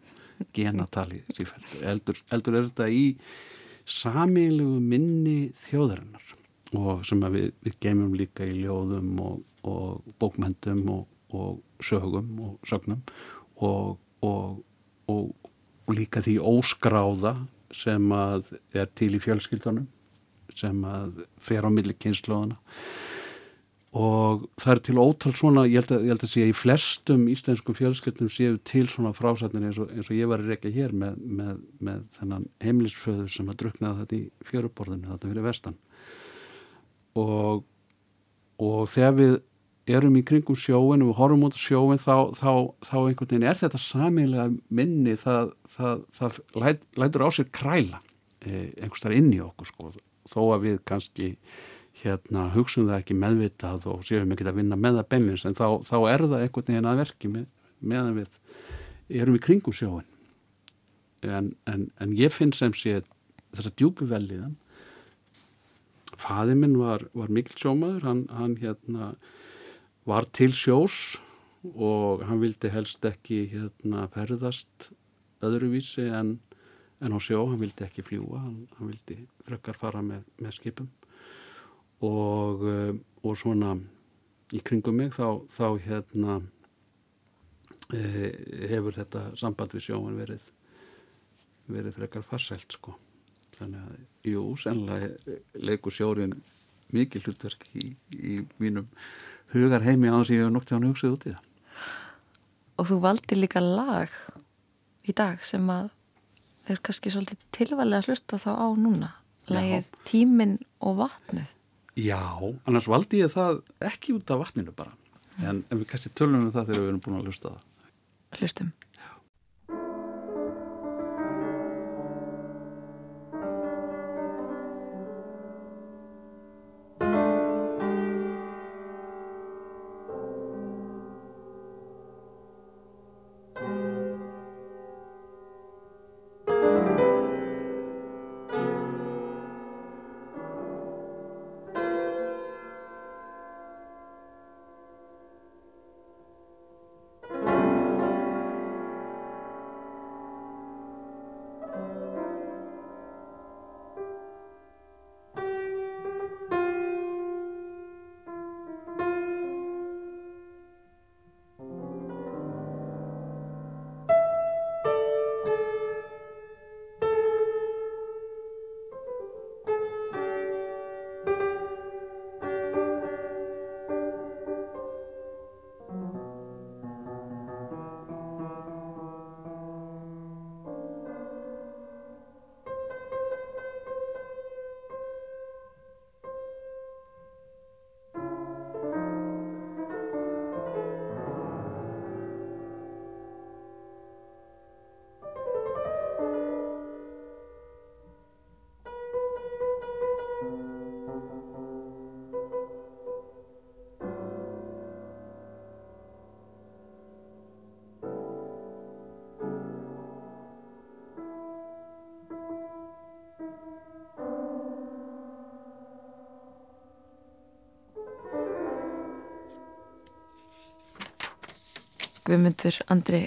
genatali eldur, eldur er þetta í samílugu minni þjóðarinnar og sem við, við gemum líka í ljóðum og, og bókmyndum og, og sögum og sögnum og, og líka því óskráða sem að er til í fjölskyldunum sem að fer á milli kynnslóðana og það er til ótal svona, ég held að, ég held að sé í flestum íslenskum fjölskyldum séu til svona frásætnir eins, eins og ég var að reyka hér með, með, með þennan heimlisföður sem að druknaði þetta í fjöruborðinu þetta fyrir vestan. Og, og þegar við erum í kringum sjóin og við horfum út á sjóin þá, þá, þá einhvern veginn er þetta samilega minni það, það, það læt, lætur á sér kræla eh, einhvers þar inn í okkur sko, þó að við kannski hérna hugsun það ekki meðvitað og séum ekki að vinna með það beinleins en þá, þá er það einhvern veginn að verki með, meðan við erum í kringum sjóin en, en, en ég finn sem sé þess að djúpi velliðan faði minn var, var mikil sjómaður hann, hann hérna var til sjós og hann vildi helst ekki hérna ferðast öðruvísi en, en á sjó, hann vildi ekki fljúa hann, hann vildi frekar fara með, með skipum. Og, eh, og svona í kringum mig þá, þá hérna e, hefur þetta samband við sjóman verið verið frekar farsælt sko. Þannig að, jú, sennilega leikur sjórin mikið hlutverk í, í mínum hugar heimi á þess að ég hef nokt hjá hann hugsið út í það. Og þú valdi líka lag í dag sem að er kannski svolítið tilvæglega að hlusta þá á núna. Lagið Tíminn og vatnið. Já, annars valdi ég það ekki út af vatninu bara. En, en við kannski tölum um það þegar við erum búin að hlusta það. Hlustum Guðmundur, Andri,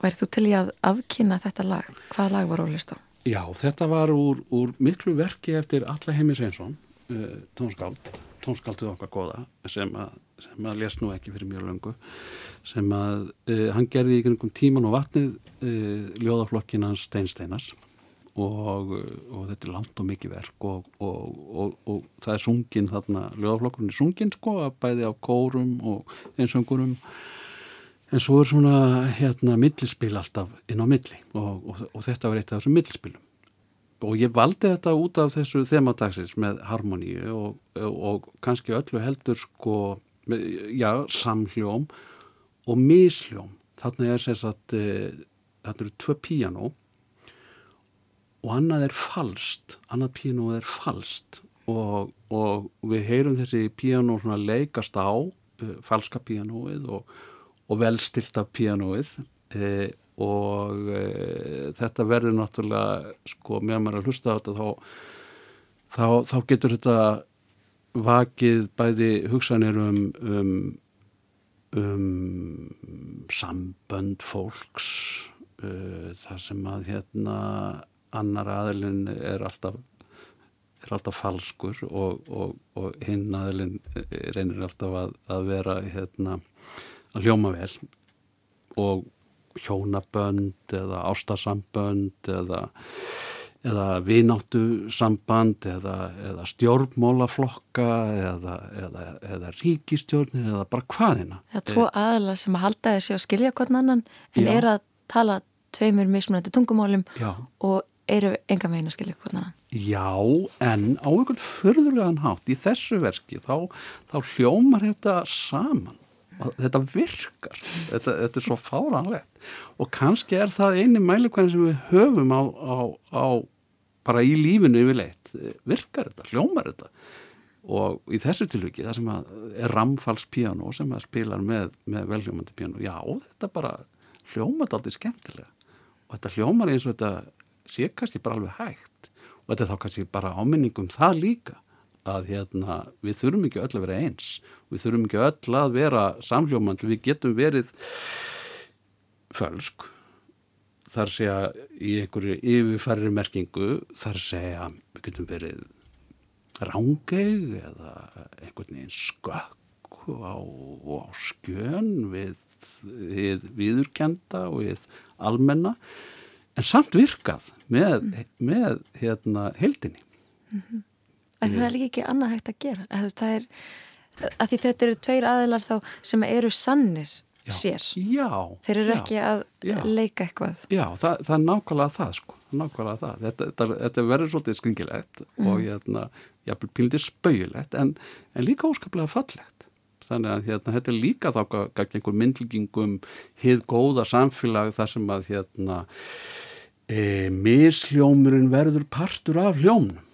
værið þú til í að afkynna þetta lag? Hvaða lag var ólist á? Já, þetta var úr, úr miklu verki eftir Alla Heimis Einsson, uh, tónskáld, tónskáldið okkar goða, sem að, að les nú ekki fyrir mjög löngu, sem að uh, hann gerði í einhverjum tíman og vatnið uh, ljóðaflokkin hans Steinsteinas og, og þetta er langt og mikið verk og, og, og það er sungin þarna, ljóðaflokkurinn er sungin sko, bæði á kórum og einsöngurum En svo er svona hérna millispil alltaf inn á milli og, og, og þetta var eitt af þessum millispilum. Og ég valdi þetta út af þessu þemadagsins með harmoníu og, og kannski öllu heldur sko, já, samhljóm og misljóm. Þarna er þess að þetta eru tvö píjano og annað er falst, annað píjano er falst og við heyrum þessi píjano svona leikast á, uh, falska píjanoið og og velstilt af pianoið e, og e, þetta verður náttúrulega sko meðan maður er að hlusta á þetta þá, þá, þá getur þetta vakið bæði hugsanir um, um, um sambönd fólks e, þar sem að hérna annar aðilinn er alltaf er alltaf falskur og, og, og hinn aðilinn reynir alltaf að, að vera hérna að hljóma vel og hjónabönd eða ástasambönd eða, eða vináttu samband eða, eða stjórnmólaflokka eða, eða ríkistjórnir eða bara hvaðina. Það er tvo aðlar sem að halda þessi að skilja hvern annan en eru að tala tveimur mismunandi tungumálum Já. og eru enga megin að skilja hvern annan. Já, en á einhvern förðulegan hátt í þessu verki þá, þá hljómar þetta saman þetta virkar. Þetta, þetta er svo fáranlegt og kannski er það eini mælikvæðin sem við höfum á, á, á bara í lífinu yfirleitt. Virkar þetta, hljómar þetta? Og í þessu tilviki það sem er ramfallspíano sem spilar með, með velhljómandi píano já, þetta bara hljómar þetta aldrei skemmtilega. Og þetta hljómar eins og þetta sé kannski bara alveg hægt. Og þetta er þá kannski bara áminningum það líka að hérna, við þurfum ekki öll að vera eins. Við þurfum ekki öll að vera samljómand við getum verið fölsk. Þar segja í einhverju yfirfæri merkingu þar segja við getum verið rángeg eða einhvern veginn skökk á, á skjön við, við viðurkenda og við almenna en samt virkað með, með hérna heldinni mm -hmm. En það er líka ekki annað hægt að gera. Það er, að því þetta eru tveir aðilar þá sem eru sannir já, sér. Já. Þeir eru já, ekki að leika eitthvað. Já, það, það er nákvæmlega það sko. Nákvæmlega það. Þetta, þetta, þetta verður svolítið skringilegt mm. og hérna, jáfnvel pílindið spauðilegt en, en líka óskaplega fallegt. Þannig að hérna, þetta er líka þá einhver myndlíkingum hið góða samfélag þar sem að hérna e, misljómurinn verður partur af hljómnum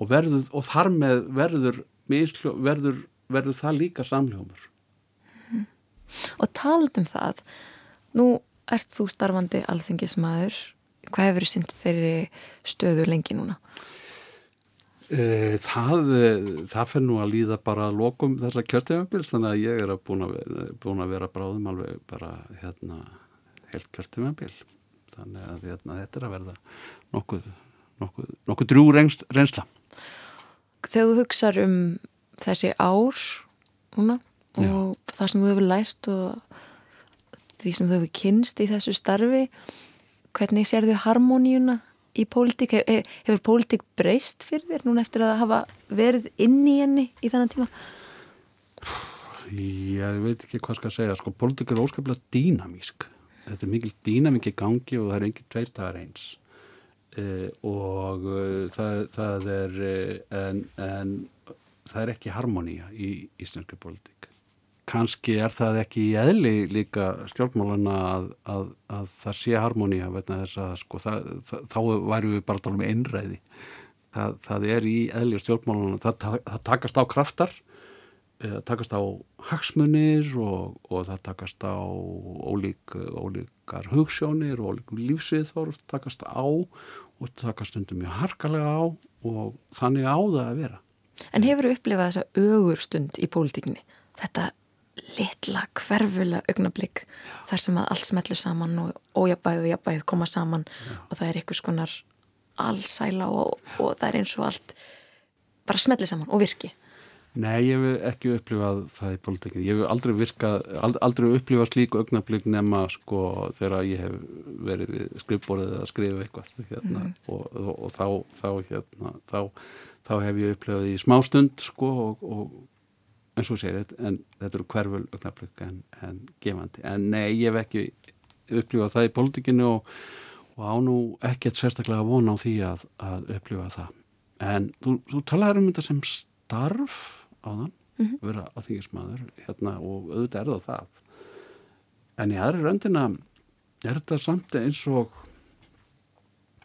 og, verður, og þar með verður, verður, verður það líka samljómur. Og talað um það, nú ert þú starfandi alþengismæður, hvað hefur synd þeirri stöðu lengi núna? E, það, það fyrir nú að líða bara að lokum þessa kjörtífambils þannig að ég er að búin að búin að vera bráðum alveg bara hérna helt kjörtífambil þannig að hérna, þetta er að verða nokkuð, nokkuð, nokkuð drú reynsla þegar þú hugsa um þessi ár núna, og Já. það sem þú hefur lært og því sem þú hefur kynst í þessu starfi hvernig sér þau harmoníuna í pólitík hefur, hefur pólitík breyst fyrir þér núna eftir að hafa verið inn í henni í þennan tíma? Ég veit ekki hvað skal segja sko, pólitík er óskaplega dýnamísk þetta er mikil dýnamík í gangi og það er enginn tveir dagar eins og uh, það, það er uh, en, en það er ekki harmoníja í íslensku politík kannski er það ekki í eðli líka stjórnmálana að, að, að það sé harmoníja sko, þá væru við bara að tala um einræði. Það, það er í eðli stjórnmálana það, það takast á kraftar það takast á hagsmunir og, og það takast á ólík, ólíkar hugssjónir og ólíkum lífsviðþórf takast á og takast stundum mjög harkalega á og þannig á það að vera. En hefur þú upplifað þessa ögur stund í pólitíkinni? Þetta litla hverfula augnablík þar sem að allt smetlur saman og ójabæð og jabæð koma saman Já. og það er einhvers konar allsæla og, og það er eins og allt bara smetlir saman og virki Nei, ég hef ekki upplifað það í politíkinu. Ég hef aldrei virkað, aldrei upplifað slíku augnablík nema sko þegar ég hef verið skrifborðið að skrifa eitthvað hérna, mm. og, og, og þá, þá, hérna, þá, þá hef ég upplifað í smá stund sko og, og eins og sér, en þetta eru hverful augnablík en, en gefandi. En nei, ég hef ekki upplifað það í politíkinu og á nú ekkert sérstaklega vona á því að, að upplifa það. En þú, þú talaður um þetta sem starf á þann mm -hmm. vera alþingismadur hérna, og auðvitað er það það. En í aðri röndina er þetta samt eins og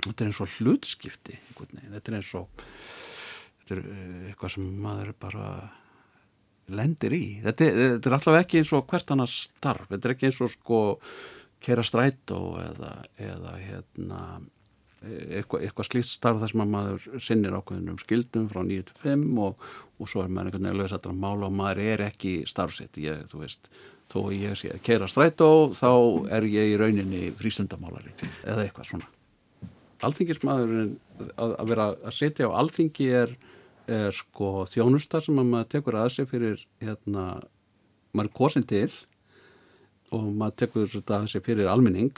þetta er eins og hlutskipti þetta er eins og þetta er eh, eitthvað sem maður bara lendir í. Þetta, þetta er alltaf ekki eins og hvert annars starf. Þetta er ekki eins og sko kera strætó eða, eða hérna eitthvað, eitthvað slíkt starf þar sem að maður sinnir ákveðinum skildum frá 9-5 og, og svo er maður einhvern veginn lögðsættar að mála og maður er ekki starfsett ég, þú veist, þó ég sé að keira strætó þá er ég í rauninni frístundamálari eða eitthvað svona. Alþingismadurinn að, að vera að setja á alþingi er, er sko þjónustar sem að maður tekur að sig fyrir hérna, maður er kosin til og maður tekur þetta að sig fyrir almenning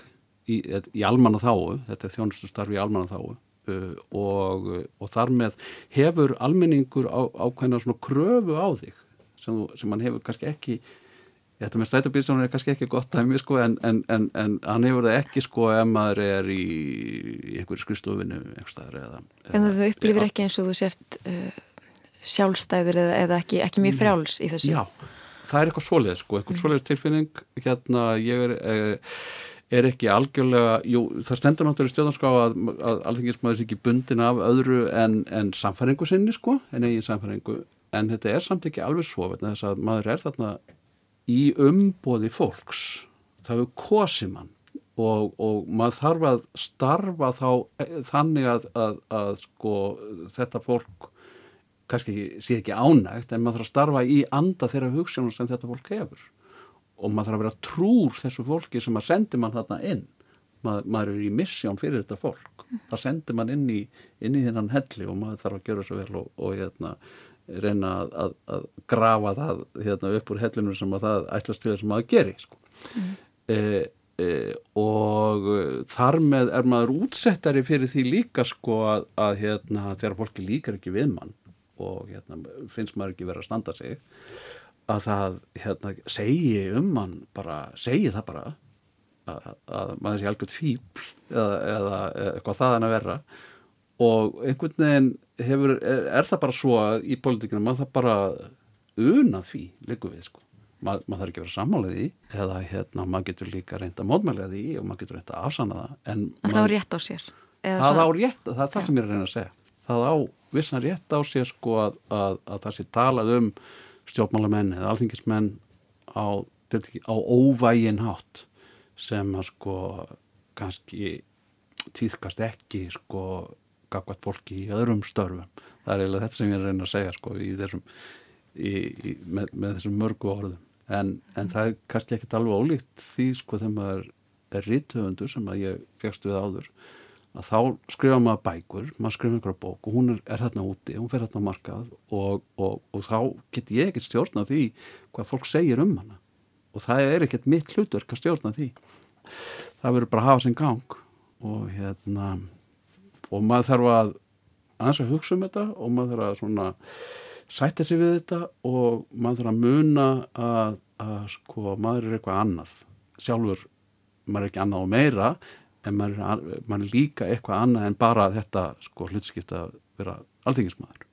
í, í almanna þáu, þetta er þjónustu starfi í almanna þáu uh, og, og þar með hefur almenningur á, ákveðna svona kröfu á þig sem, sem hann hefur kannski ekki Þetta með stætabílsónur er kannski ekki gott dæmi sko en, en, en, en hann hefur það ekki sko ef maður er í, í einhverju skristofinu eða, En þú upplifir eða, ekki eins og þú sért uh, sjálfstæður eða, eða ekki, ekki mjög frjáls í þessu. Já, það er eitthvað svoleið sko, eitthvað mm. svoleið tilfinning. Hérna ég er uh, er ekki algjörlega, jú, það stendur náttúrulega stjórnarská að, að alþengismæður sé ekki bundin af öðru en, en samfæringu sinni sko, en eigin samfæringu en þetta er samt ekki alveg svo þess að maður er þarna í umbóði fólks. Það er kosimann og, og maður þarf að starfa þá e, þannig að, að, að sko þetta fólk kannski sé ekki ánægt en maður þarf að starfa í anda þeirra hugsunum sem þetta fólk hefur og maður þarf að vera trúr þessu fólki sem að sendi mann þarna inn Mað, maður er í missjón fyrir þetta fólk það sendir mann inn í, inn í þennan helli og maður þarf að gera svo vel og, og hérna, reyna að, að, að grafa það hérna, upp úr hellinu sem að það ætlast til þess að maður geri sko. mm. e, e, og þar með er maður útsettari fyrir því líka sko að, að hérna, þegar fólki líkar ekki við mann og hérna, finnst maður ekki verið að standa sig að það hérna, segi um mann bara, segi það bara að, að maður sé algjört fíbl eða, eða eitthvað þaðan að vera. Og einhvern veginn hefur, er, er það bara svo að í politíkinu maður það bara una því líku við sko. Ma, maður þarf ekki að vera sammálið í eða hérna, maður getur líka reynda módmælið í og maður getur reynda að afsanna það en það á rétt á sér það á rétt, það er það sem ég er að reyna að segja. Það á vissan rétt á sér sko að, að, að það sé talað um stjórnmálamenn eða alþingismenn á, á óvægin hátt sem að sko kannski týðkast ekki sko gagvat fólki í öðrum störfum. Það er eiginlega þetta sem ég er að reyna að segja sko í þessum í, í, með, með þessum mörgu orðum. En, en það er kannski ekkit alveg ólíkt því sko þegar maður er rítuðundur sem að ég fegst við áður þá skrifa maður bækur, maður skrifa einhverja bók og hún er, er hérna úti, hún fer hérna á markað og, og, og þá get ég ekkert stjórna því hvað fólk segir um hana. Og það er ekkert mitt hlutverk að stjórna því. Það verður bara að hafa sinn gang og hérna og maður þarf að aðeins að hugsa um þetta og maður þarf að svona sætta sig við þetta og maður þarf að muna að, að sko maður er eitthvað annað. Sjálfur maður er ekki annað og meira en maður er, maður er líka eitthvað annað en bara þetta sko hlutskipt að vera alþingismæður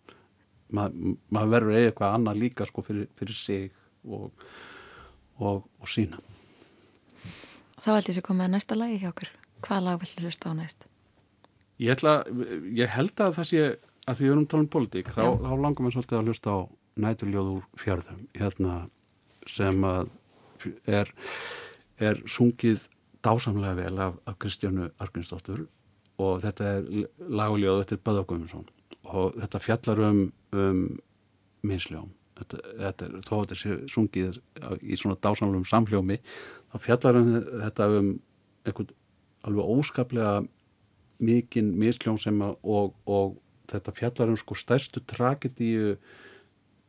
Ma, maður verður eitthvað annað líka sko fyrir, fyrir sig og, og, og sína. Þá held ég að koma að næsta lagi hjá okkur. Hvað lag villu hlusta á næst? Ég, ætla, ég held að það sé að því við erum talað um politík þá, þá langar mér svolítið að hlusta á næturljóður fjörðum hérna sem að er, er sungið dásamlega vel af, af Kristjánu Argrinsdóttur og þetta er laguljóð, þetta er Böðagumundsson og þetta fjallar um, um minnsljóðum þetta, þetta, þó þetta sé sungið í svona dásanlum samhljómi þá fjallar um þetta um einhvern alveg óskaplega mikinn miskljón sem að og, og þetta fjallar um sko stærstu tragedíu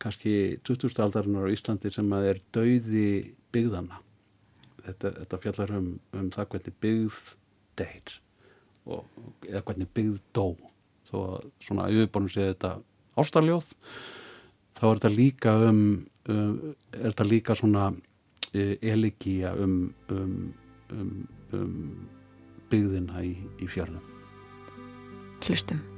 kannski 2000. aldarinnar á Íslandi sem að er dauði byggðana þetta, þetta fjallar um, um það hvernig byggð deyr og, eða hvernig byggð dó. Þó að svona auðvibónum sé þetta ástarljóð þá er þetta líka um, um er þetta líka svona e, elegíja um, um, um, um byggðina í, í fjörðum. Hlustum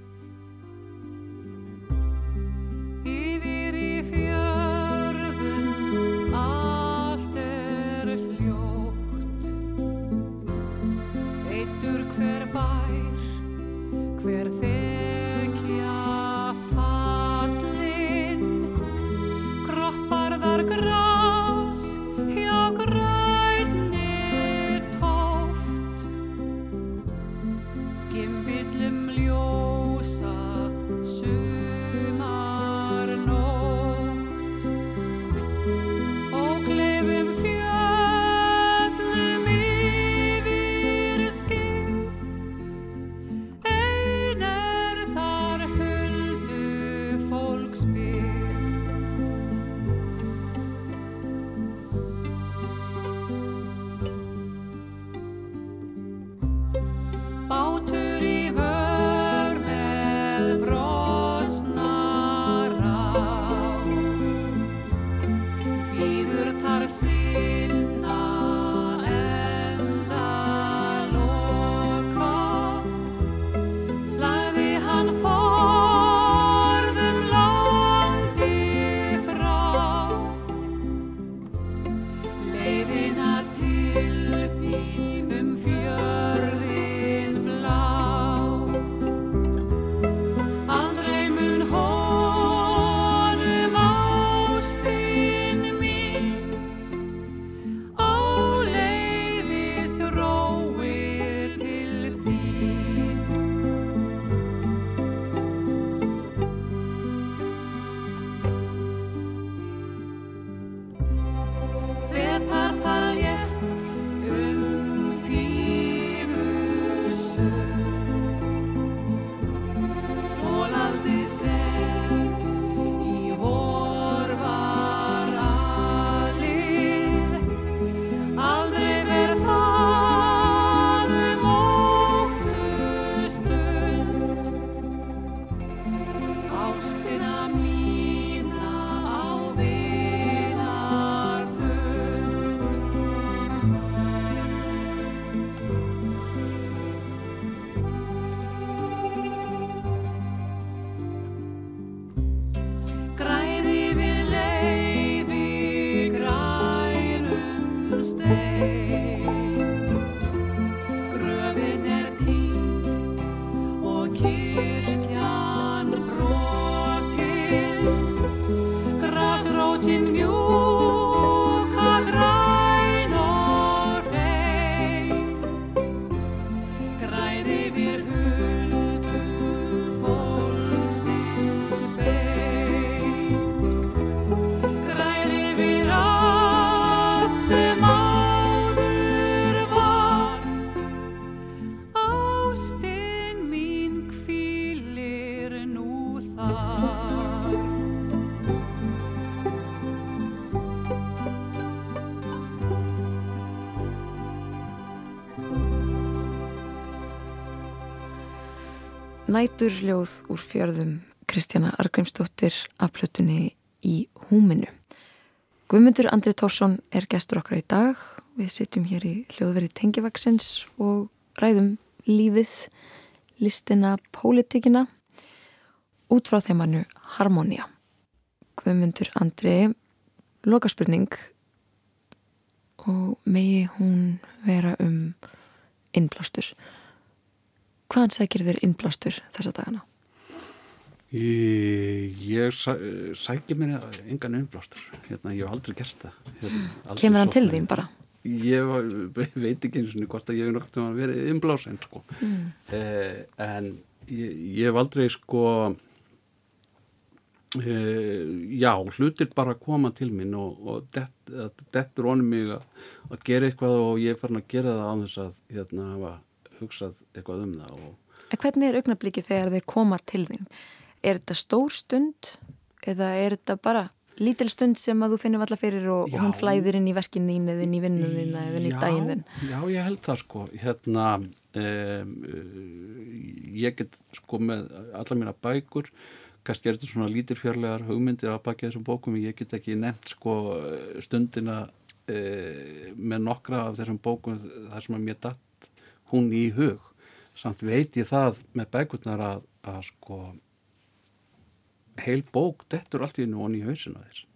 Næturljóð úr fjörðum Kristjana Argrimsdóttir af plötunni í húminu. Guðmundur Andri Tórsson er gestur okkar í dag. Við sitjum hér í hljóðveri Tengivaksins og ræðum lífið, listina, pólitíkina út frá þeimannu Harmonia. Guðmundur Andri, lokaspurning og megi hún vera um innblástur. Hvaðan sækir þér innblástur þessa dagana? Ég, ég sæ, sækir mér engan innblástur. Hérna, ég hef aldrei gert það. Hérna, aldrei Kemur hann til þín bara? Ég veit ekki eins og hvort að ég hef noktið að vera innblásin sko. Mm. Eh, en ég, ég hef aldrei sko e, já, hlutir bara koma til mín og, og þetta er onum mig að, að gera eitthvað og ég er farin að gera það á þess að hérna hafa hugsað eitthvað um það og... Hvernig er augnabliki þegar þeir koma til þín? Er þetta stór stund eða er þetta bara lítil stund sem að þú finnum alla fyrir og, og hún flæðir inn í verkin þín eða inn í vinnun þín eða inn í daginn þín? Já, ég held það sko hérna um, ég get sko með alla mína bækur kannski er þetta svona lítir fjörlegar hugmyndir að baka þessum bókum ég get ekki nefnt sko stundina uh, með nokkra af þessum bókum þar sem að mér datt hún í hug. Samt veit ég það með bækurnar að, að sko heil bók, þetta er allt í hennu onni í hausinu þess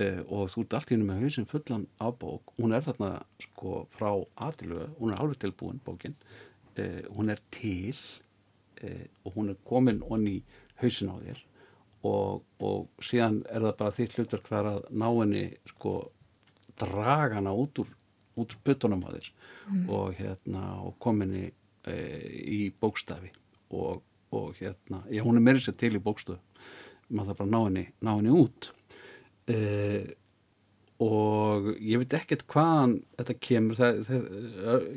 uh, og þú ert allt í hennu með hausin fullan af bók. Hún er þarna sko frá aðilögu, hún er alveg tilbúin bókin. Uh, hún er til uh, og hún er komin onni í hausin á þér. Og, og síðan er það bara þitt hlutur hver að ná henni sko dragana út úr út úr byttunum á þér mm. og hérna og kominni í bókstafi og, og hérna, já hún er meirins að til í bókstafi maður það bara ná henni, ná henni út. Uh, og ég veit ekkert hvaðan þetta kemur. Það, það,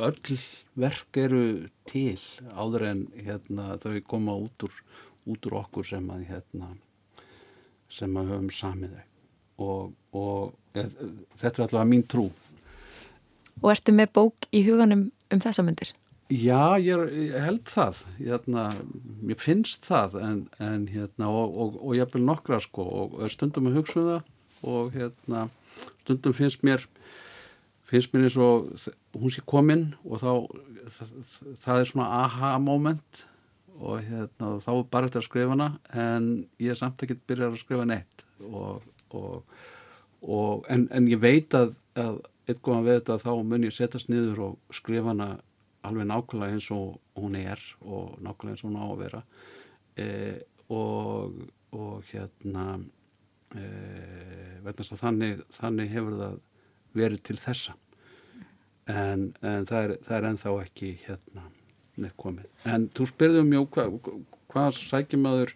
öll verk eru til áður en hérna, þau koma út úr, út úr okkur sem að hérna, sem að höfum samið þau. Og, og þetta er allavega mín trú Og ertu með bók í huganum um þessa myndir? Já, ég, er, ég held það hérna, mér finnst það en, en hérna, og, og, og ég vil nokkra sko, og stundum að hugsa um það og hérna, stundum finnst mér finnst mér eins og hún sé komin og þá það, það er svona aha moment og hérna, þá er bara eftir að skrifa hana en ég er samt ekki byrjað að skrifa neitt og, en, en ég veit að, að eitthvað að veita þá mun ég setjast niður og skrifa hana alveg nákvæmlega eins og hún er og nákvæmlega eins og hún á að vera. E, og, og hérna e, þannig, þannig hefur það verið til þessa. En, en það, er, það er enþá ekki hérna neitt komið. En þú spyrðum mjög hvað hva sækjum aður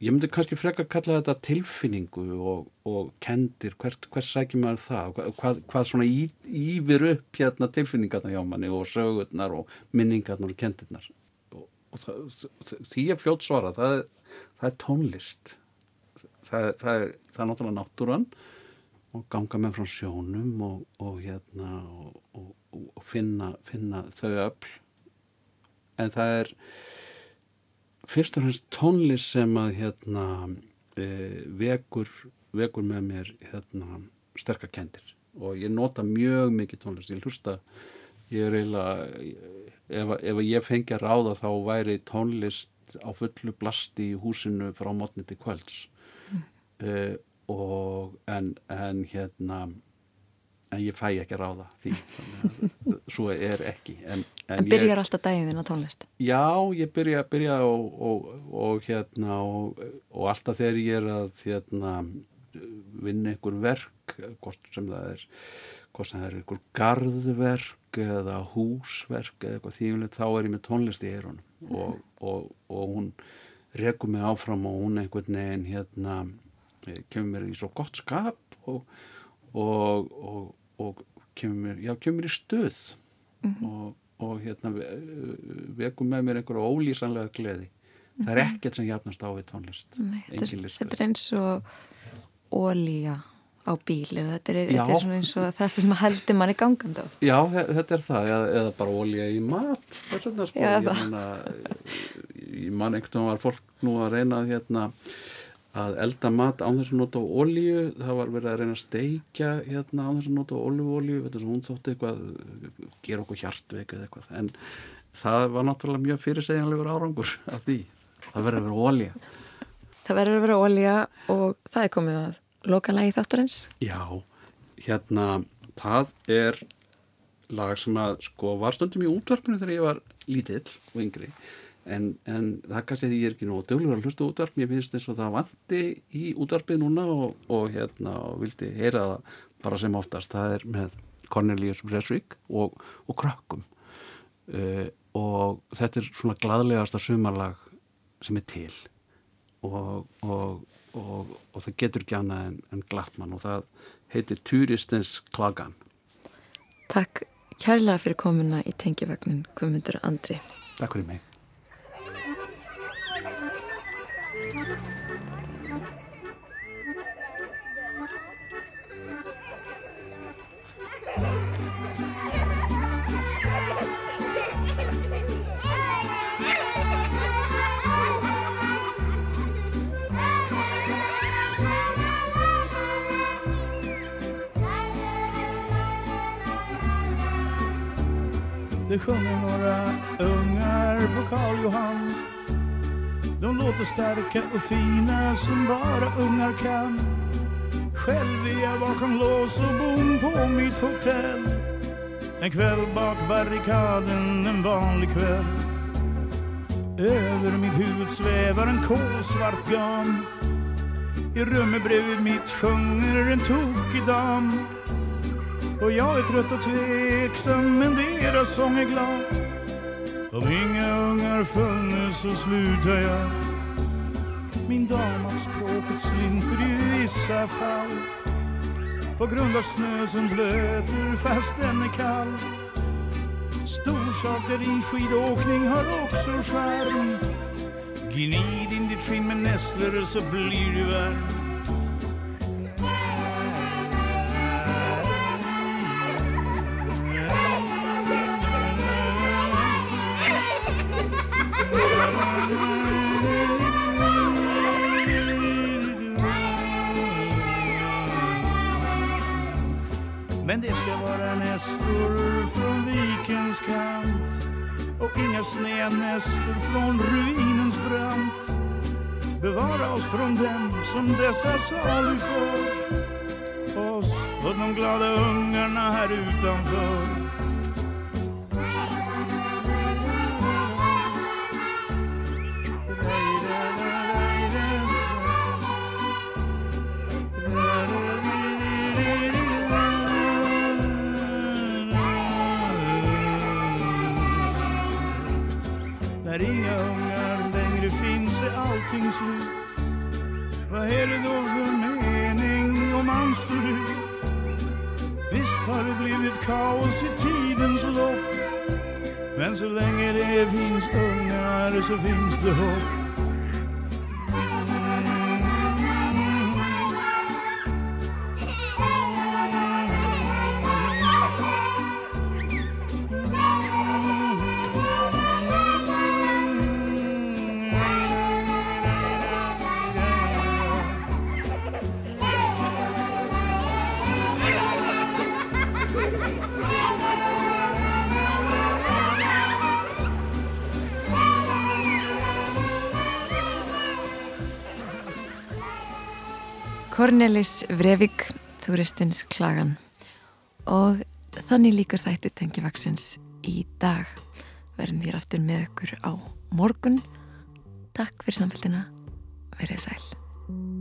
ég myndi kannski frekka að kalla þetta tilfinningu og, og kendir, hvert, hvers sækjum maður það, hvað, hvað svona í, ífir upp hérna tilfinningarna hjá manni og sögurnar og minningarnar og kendirnar og, og það, því er fljótt svara, það það er tónlist. Það, það er, er náttúrulega náttúran og ganga með frá sjónum og, og hérna og finna, finna þau öll en það er fyrst og fremst tónlist sem að hérna e, vekur, vekur með mér hérna sterkar kendir og ég nota mjög mikið tónlist. Ég hlusta, ég er eiginlega ef, ef ég fengi að ráða þá væri tónlist á fullu blasti í húsinu frá mótni til kvölds. Mm. e, og en, en hérna en ég fæ ekki að ráða því svo er ekki en, en, byrjar ég, alltaf daginn á tónlist? Já, ég byrja, byrja og, og, og hérna og, og alltaf þegar ég er að hérna, vinna einhver verk hvort sem það er hvort sem það er einhver gardverk eða húsverk eða eitthvað þýjumlega þá er ég með tónlist í eirunum mm. og hún rekur mig áfram og hún einhvern veginn hérna kemur mér í svo gott skap og og og kemur, já, kemur í stöð mm -hmm. og, og hérna vekum með mér einhverju ólýsanlega gleði. Mm -hmm. Það er mhm. ekkert sem jafnast á við tónlist. Nei, þetta, er, þetta er eins og ólýja á bíli þetta er, þetta er eins og það sem heldur manni gangandi oft. Já, þetta er það eða, eða bara ólýja í mat svona sko, já, ég manna ég man einhvern veginn var fólk nú að reyna hérna að elda mat án þess að nota olju það var verið að reyna að steikja hérna án þess að nota er hún þótti eitthvað gera okkur hjartveik eða eitthvað. En það var náttúrulega mjög fyrirsegjanlegur árangur af því, það verður að vera olja Það verður að vera olja og það er komið að loka lagi þátturins Já, hérna það er lag sem að sko var stundum í útvarpinu þegar ég var lítill og yngri en, en það kannski því ég er ekki nú döglegur að hlusta útvarp, mér finnst eins og það vandi í útvarpið núna og, og hérna og vildi heyra það bara sem oftast, það er með Cornelius Bresvik og, og Krökkum. Uh, og þetta er svona gladlegasta sumarlag sem er til. Og, og, og það getur ekki annað en, en glattmann og það heitir Turistens klagan. Takk kærlega fyrir komuna í tengivagnin Guðmundur Andri. Takk fyrir mig Det sjunger några ungar på Karl Johan. De låter starka och fina som bara ungar kan. Själv är jag bakom lås och bom på mitt hotell. En kväll bak barrikaden, en vanlig kväll. Över mitt huvud svävar en kolsvart gam. I rummet bredvid mitt sjunger en tokig dam och jag är trött och tveksam men deras sång är glad. Om inga ungar funnes så slutar jag. Min dam att språket slinter i vissa fall. På grund av snö som blöter fast den är kall. Storsaker i skidåkning har också skärm Gnid in ditt skinn med nässlor så blir du varm. Men det ska vara nästor från vikens kant och inga snednästor från ruinens brant. Bevara oss från dem som dessa saluför oss och de glada ungarna här utanför. När inga ungar längre finns är allting slut. Vad är det då för mening om man står ut? Visst har det blivit kaos i tidens lopp. Men så länge det finns ungar så finns det hopp. Cornelis Vrevik, turistins klagan. Og þannig líkur þætti tengivaksins í dag. Verðum þér aftur með ykkur á morgun. Takk fyrir samfélgina, verið sæl